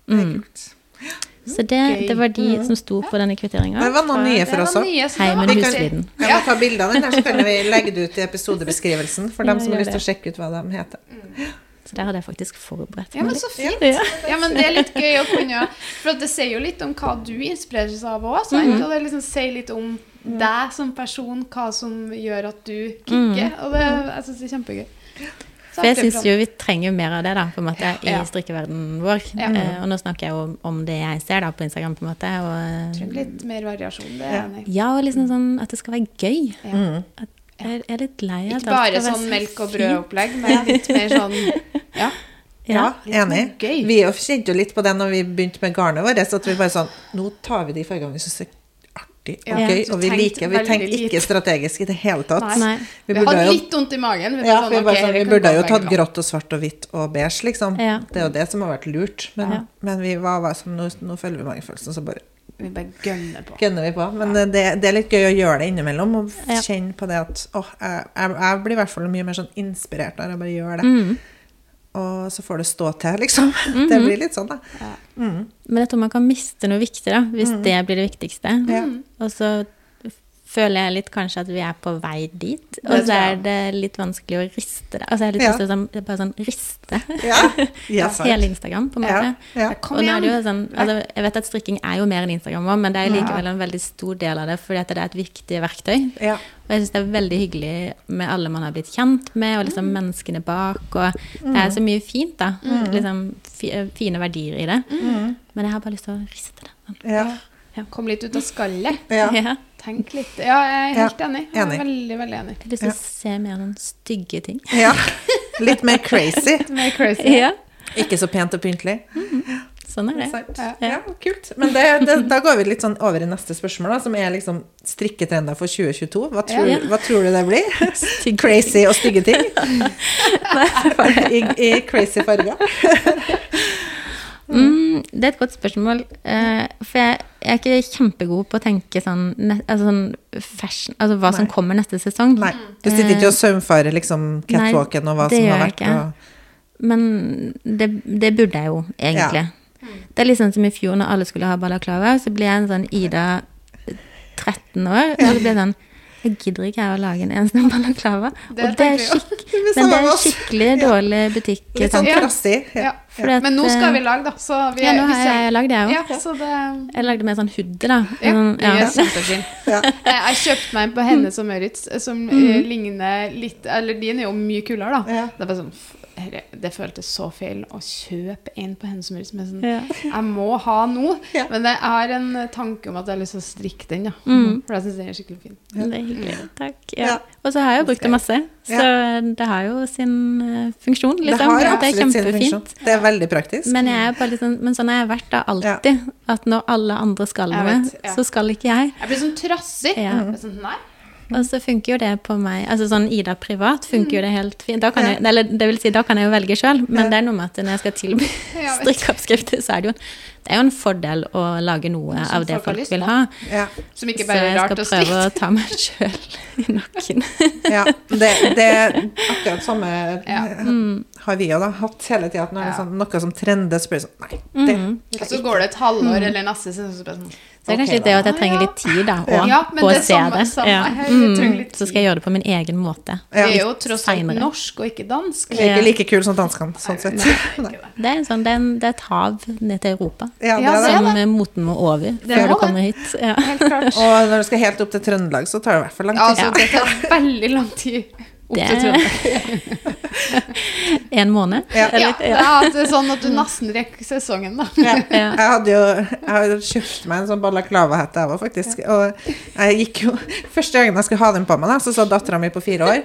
Det er Mm. kult. Så det, det var de som sto på denne kvitteringa. Det var noen nye for oss òg. Heimen Vi kan, Husfliden. jeg må ta bilde av den, så kan vi legge det ut i episodebeskrivelsen for dem som har lyst til å sjekke ut hva de heter. Så der hadde jeg faktisk forberedt meg. Ja, men så fint. Ja. Ja, men det er litt gøy å kunne For det sier jo litt om hva du inspireres av òg, Mhm. sant? Og det liksom sier litt om deg som person, hva som gjør at du kicker. Og det, jeg syns det er kjempegøy. Så. For jeg syns jo vi trenger mer av det, da, på en måte, i Ja. strikkeverdenen vår. Ja. Uh, og nå snakker jeg jo om, det jeg ser da på Instagram, på en måte. Og. Trenger litt mer variasjon, det er jeg enig ja, og liksom sånn at det skal være gøy. Ja. At Jeg er litt lei av at Ikke bare sånn så melk og brød-opplegg, men litt mer sånn (laughs) Ja. Ja, ja enig. Vi kjente jo litt på det når vi begynte med garnet vårt, så at vi bare sånn Nå tar vi de fargene vi syns er artig og Ja, gøy, og vi liker Vi tenkte ikke strategisk i det hele tatt. Nei. Nei. Vi Vi hadde jo litt vondt i magen. Vi, ja, vi, sånn, bare sånn, vi burde jo tatt grått og svart og hvitt og beige, liksom. Ja. Det er jo det som har vært lurt. Men, Ja. men vi var, var sånn, nå, nå følger vi magefølelsen, så bare Vi bare gønner på. gønner vi på. Men ja. det, det er litt gøy å gjøre det innimellom, og kjenne på det at åh, jeg, jeg blir i hvert fall mye mer sånn inspirert når jeg bare gjør det. Mm. Og så får det stå til, liksom. (laughs) Mhm. Det blir litt sånn, da. Ja. Mm. Men jeg tror man kan miste noe viktig, da, hvis det blir det viktigste. Og så føler jeg litt kanskje at vi er på vei dit. Og så er det litt vanskelig å riste det. Altså jeg har litt Ja. lyst til å sånn, bare sånn riste Ja, (laughs) ja hele Instagram, på en måte. og nå er det jo sånn, altså, jeg vet at strikking er jo mer enn Instagram òg, men det er likevel en veldig stor del av det, fordi at det er et viktig verktøy. Ja. Og jeg syns det er veldig hyggelig med alle man har blitt kjent med, og liksom menneskene bak. Og det er så mye fint, da. Liksom fine verdier i det. Mm. Men jeg har bare lyst til å riste det. sånn. Ja. Kom litt ut av skallet. (laughs) Ja. Tenk litt. Ja, jeg er helt enig. Jeg er enig. veldig, veldig enig. Jeg har lyst til å se mer noen stygge ting. ja. Litt mer crazy. (laughs) Mer crazy. Ja, Ikke så pent og pyntelig. sånn er det. Ja. Ja, kult. Men det, det, da går vi litt sånn over i neste spørsmål, da, som er liksom strikketrender for 2022. Hva tror, Ja. hva tror du det blir? Stygge Crazy og stygge ting? (laughs) I, I crazy farger? Mm, det er et godt spørsmål. Uh, for jeg, jeg er ikke kjempegod på å tenke sånn, ne, altså sånn fashion Altså hva som kommer neste sesong. Nei. Du sitter ikke og saumfarer liksom catwalken og hva som har vært. Og, Men det, det burde jeg jo, egentlig. Det er litt sånn som i fjor, når alle skulle ha balaklava, så ble jeg en sånn Ida 13 år, og det ble sånn jeg gidder ikke jeg å lage en eneste balaklava. Det og det er, skikk, (laughs) Det er men det er oss. skikkelig dårlig butikk. Litt sånn trassig. Ja. Ja. At, Men nå skal eh, vi lage, da. Så vi, Ja, nå har ser- jeg lagd jeg òg. Ja, det Jeg lagde med sånn hoodie, da. Ja, Sånn, ja. kjempefin. (laughs) Ja. Jeg jeg kjøpte meg en på Hennes og Møritz som eh, ligner litt Eller din er jo mye kulere, da. Ja. Det sånn Det føltes så feil å kjøpe en på Hennes og Møritz. Men sånn, Ja. jeg må ha nå. Ja. Men jeg har en tanke om at jeg har lyst til å strikke den, da. Mm. For jeg syns den er skikkelig fin. Det er hyggelig. Takk. Ja. Ja. Og så har jeg jo brukt det masse, så det har jo sin funksjon, funksjon. Det Liksom. har det er kjempefint. Det er veldig praktisk. Men, jeg er bare litt sånn, men sånn har jeg vært da alltid. At når alle andre skal noe, ja. så skal ikke jeg. Jeg blir sånn trassig. Ja. Sånn, nei. Og så funker jo det på meg Altså sånn Ida privat funker jo det helt fint. Da kan jeg, eller det vil si, da kan jeg jo velge sjøl, men Ja. det er noe med at når jeg skal tilby (laughs) strikkeoppskrifter, så er det jo det er jo en fordel å lage noe Som av det folk folk vil ha. Ja. Som ikke Så jeg rart skal prøve å ta meg sjøl i nakken. ja. Det, det er akkurat samme Ja. Mm. Har vi jo da hatt hele tida. Når det er Ja. sånn, noe som trender, så blir det sånn Nei, det mm. Og så går det et halvår eller neste, så blir det sånn Så det er kanskje okay, det at jeg trenger litt tid da, (laughs) og, Ja, på å er se samme- det. samme Ja. litt Så skal jeg gjøre det på min egen måte. Det er jo tross alt norsk og ikke dansk. Er ikke like kul som danskene, sånn sett. Nei. (laughs) Det er, en sånn, det er, en, det er et hav ned til Europa. Ja, det er det det. er Som eh, moten må over Det før du det. kommer hit. Ja. Helt klart. Og når du skal helt opp til Trøndelag, så tar det i hvert fall lang tid. Altså, det tar veldig lang tid opp til (laughs) En måned. Ja. Ja, er sånn at du nesten rekker sesongen, da. Ja. Ja. Jeg hadde jo jeg hadde kjøpt meg en sånn balaklava-hette, jeg òg, faktisk. Og jeg gikk jo Første gangen jeg skulle ha den på meg, da, så sa dattera mi på fire år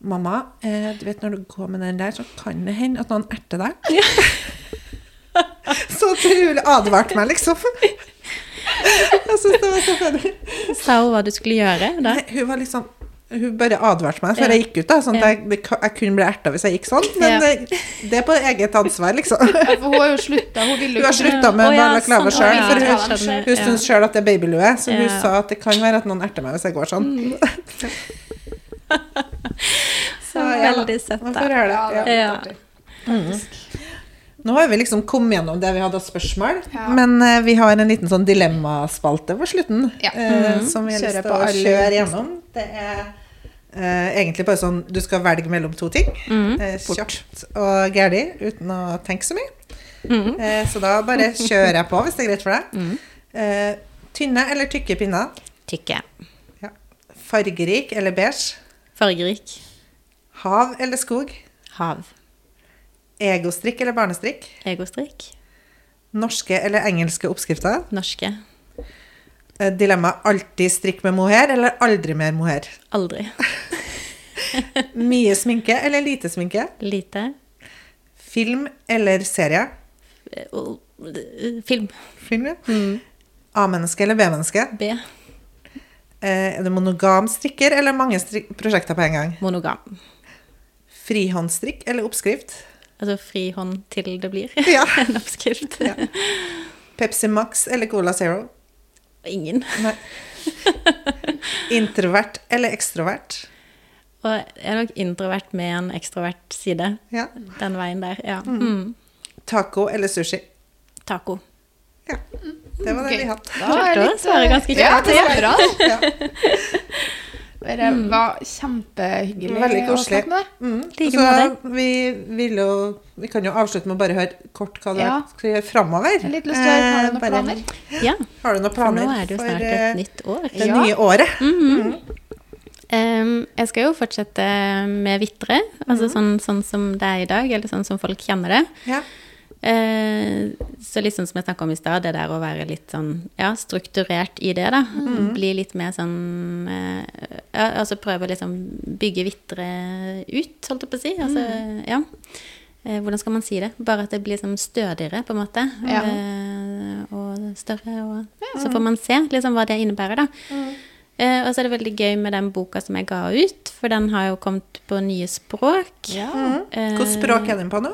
Mamma, eh, du vet når du går med den der, så kan det hende at noen erter deg. (laughs) så hun advarte meg, liksom. Jeg syns det var så funny. Sa hun hva du skulle gjøre da? Nei, Hun var liksom hun bare advarte meg før jeg gikk ut. da, sånn at jeg, jeg kunne bli erta hvis jeg gikk sånn. Men det, er på eget ansvar, liksom. For hun har jo slutta. Hun Hun har slutta med Å, ja, balaklava sjøl, for hun, hun syns sjøl at det er babylue, så hun. Mm. sa at det kan være at noen erter meg hvis jeg går sånn. (laughs) Så ja, veldig søtt, Man da. får høre Ja, det. Ja. Ja. Mm. Nå har vi liksom kommet gjennom det vi hadde av spørsmål, Ja. men uh, vi har en liten sånn dilemmaspalte på slutten Ja. eh, som vi har lyst til å kjøre gjennom. Det er eh, egentlig bare sånn du skal velge mellom to ting. Mm. uh, kjapt og gæli uten å tenke så mye. Mm. Uh, så da bare kjører jeg på, hvis det er greit for deg. Mm. Tynne eller tykke pinner? Tykke. Fargerik eller beige? Fargerik. Hav eller skog? Hav. Egostrikk eller barnestrikk? Egostrikk. Norske eller engelske oppskrifter? Norske. Eh, Dilemma alltid strikk med mohair eller aldri mer mohair? Aldri. (laughs) Mye sminke eller lite sminke? Lite. Film eller serie? Eh, eh, Film. Film, ja. A-menneske eller B-menneske? B. Er det monogam strikker eller mange strik prosjekter på en gang? Monogam. Frihåndstrikk eller oppskrift? Altså frihånd til det blir Ja. (laughs) en oppskrift. Ja. Pepsi Max eller Cola Zero? Ingen. Nei. (laughs) Introvert eller ekstrovert? Og jeg er nok introvert med en ekstrovert side. Ja. Den veien der, ja. Mm. Taco eller sushi? Taco. Ja. Det var det okay. vi hadde. Da er litt, svare eh, ganske Ja, det ja. er bra. Ja. Det var kjempehyggelig Veldig koselig. Mm. Like Så vi, vil jo, vi kan jo avslutte med å bare høre kort hva du Ja. skal gjøre framover. Har litt lyst til å høre, har du noen Eh, bare- planer? Ja, Har du noen planer for nå er det jo snart for, et nytt år. det Ja. nye året? Mhm. um, jeg skal jo fortsette med vitre, altså Mhm. sånn, sånn som det er i dag, eller sånn som folk kjenner det. Ja. Eh, så sånn som jeg snakka om i stad, det der å være litt sånn ja, strukturert i det, da. Mm. Bli litt mer sånn eh, ja, Altså prøve å liksom bygge vitre ut, holdt jeg på å si. Altså, mm. ja. Eh, hvordan skal man si det? Bare at det blir liksom stødigere, på en måte. Ja. Eh, og større. Og, Så får man se liksom hva det innebærer, da. Mm. Eh, og så er det veldig gøy med den boka som jeg ga ut, for den har jo kommet på nye språk. Ja. Eh, Hvilket språk er den på nå?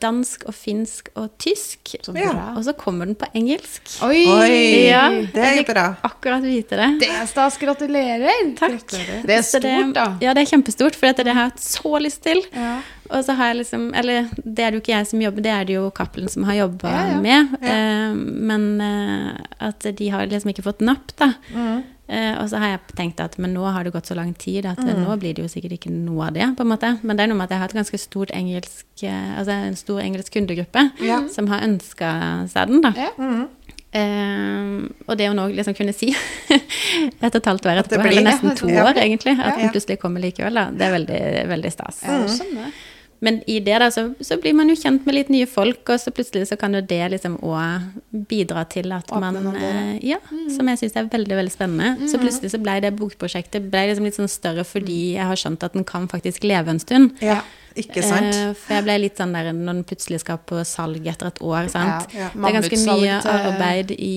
Dansk og finsk og tysk. så Ja. Og så kommer den på engelsk. Oi! Oi, Ja, det er jo bra. Akkurat vite det. Det er stas. Gratulerer. Takk. Det er stort, det, da. Ja, det er kjempestort, for dette, det har jeg hatt så lyst til. Ja. Og så har jeg liksom Eller det er det jo ikke jeg som jobber, det er det jo Cappelen som har jobba Ja, ja. med. Eh, men eh, at de har liksom ikke fått napp, da. Mm. Eh, og så har jeg tenkt at men nå har det gått så lang tid at mm. nå blir det jo sikkert ikke noe av det. på en måte. Men det er noe med at jeg har et ganske stort engelsk eh, Altså en stor engelsk kundegruppe Ja. som har ønska seg den, da. Ja. Mm. Eh, og det å nå liksom kunne si (laughs) et og et halvt år etterpå, blir- eller nesten to ja. år egentlig, at den plutselig kommer likevel, da, det er veldig, veldig stas. Ja, jeg skjønner. Men i det da, så, så blir man jo kjent med litt nye folk, og så plutselig så kan jo det liksom òg bidra til at Åpne man eh, Ja, som jeg syns er veldig, veldig spennende. Så plutselig så ble det bokprosjektet ble liksom litt sånn større fordi jeg har skjønt at den kan faktisk leve en stund. Ja, ikke sant? Eh, for jeg ble litt sånn der når den plutselig skal på salg etter et år, sant. Ja. Det er ganske mye arbeid i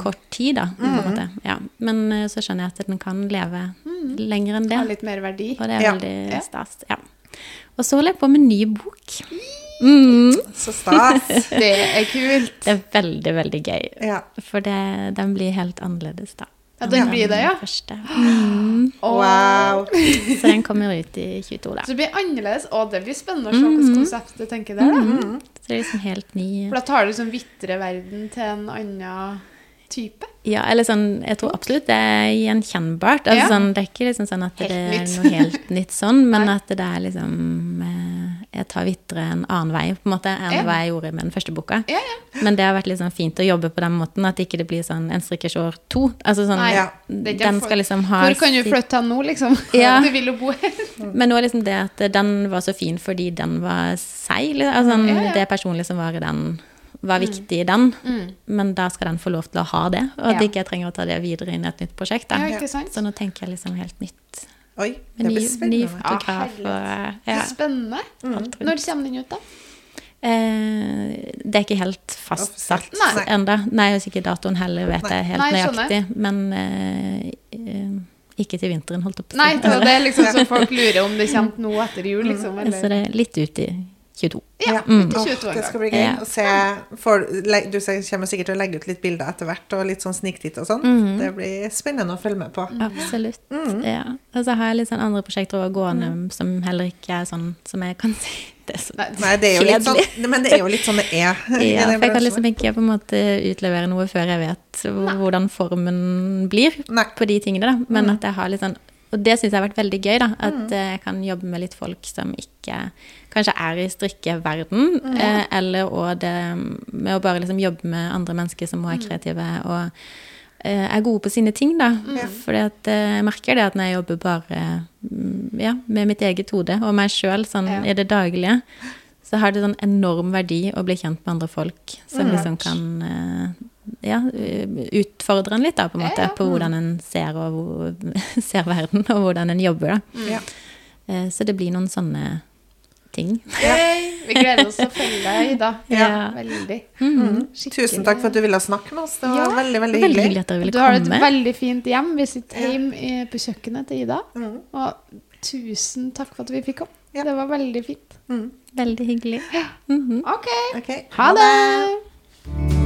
kort tid, da. På en måte. Ja. Men eh, så skjønner jeg at den kan leve lenger enn det. Har litt mer verdi. Og det er Ja. veldig Ja. stas. Ja. Og så holder jeg på med en ny bok. Mm. Så stas. Det er kult. Det er veldig, veldig gøy. Ja. For det, den blir helt annerledes, da. Ja, den blir det, ja. Mm. Wow. Så den kommer ut i 22, da. Så det blir annerledes. og det blir spennende å se hvilket konsept du tenker der, da. Så det er liksom helt ny For da tar du liksom vitre verden til en annen type. Ja, eller sånn Jeg tror absolutt det er gjenkjennbart. Altså, Ja. sånn, det er ikke liksom sånn at Helt det er nytt. noe helt nytt sånn, (laughs) men Nei. at det er liksom eh, Jeg tar vitre en annen vei, på en måte, enn Ja. hva jeg gjorde med den første boka. Ja, ja. Men det har vært sånn fint å jobbe på den måten, at ikke det blir sånn en strikkersår to. Altså sånn, Nei, Den skal liksom ha Hvor kan du flytte den nå, liksom? (laughs) Ja. Du vil jo bo her. (laughs) Men nå er liksom det at den var så fin fordi den var seig. liksom. Altså, ja. Det personlige som var i den, var viktig i den. Men da skal den få lov til å ha det, og at Ja. ikke jeg trenger å ta det videre inn i et nytt prosjekt. Da. Ja. Så nå tenker jeg liksom helt nytt. Oi, det Med ny, ny fotograf Ja, og Så ja, spennende. rundt. Når kommer den ut, da? Eh, det er ikke helt fastsatt ennå. Nei. og ikke datoen heller vet jeg helt Nei, nøyaktig. Men eh, eh, ikke til vinteren, holdt opp. Nei, det er liksom (laughs) så folk lurer om det kommer nå etter jul, liksom. Så det er litt ut i 22. Ja, Mm. ut i Åh, 22 det skal bli gøy Ja. å se. For, du kommer sikkert til å legge ut litt bilder etter hvert, og litt sånn sniktitt og sånn. Mm. Det blir spennende å følge med på. Absolutt. Mm. Ja. Og så har jeg litt sånn andre prosjekter også gående som heller ikke er sånn som jeg kan (laughs) si. Det er så Nei, det er jo litt sånn, men det er jo litt sånn det er. (laughs) ja, for jeg kan liksom ikke på en måte utlevere noe før jeg vet hvordan formen blir Nei. på de tingene. da. Men at jeg har litt sånn Og det syns jeg har vært veldig gøy, da. At eh, jeg kan jobbe med litt folk som ikke kanskje er i strikkeverden, eh, eller òg det med å bare liksom jobbe med andre mennesker som også er kreative og eh, er gode på sine ting, da. Mm. For eh, jeg merker det at når jeg jobber bare mm, ja, med mitt eget hode og meg sjøl sånn Ja. i det daglige, så har det sånn enorm verdi å bli kjent med andre folk som liksom kan eh, ja, utfordre en litt, da, på en måte, Ja, ja. på hvordan en ser, og, (laughs) ser verden, og hvordan en jobber, da. Ja. Eh, Så det blir noen sånne ting. Yay! Vi gleder oss til å følge deg, Ida. Ja. Veldig. Mm. Tusen takk for at du ville snakke med oss. Det var Ja, veldig, veldig Veldig hyggelig. hyggelig at dere ville Du har et veldig fint hjem. Vi sitter hjemme i- på kjøkkenet til Ida. Mm. Og tusen takk for at vi fikk komme. Ja. Det var veldig fint. Mm. Veldig hyggelig. Mhm. OK. Ok, Ha det!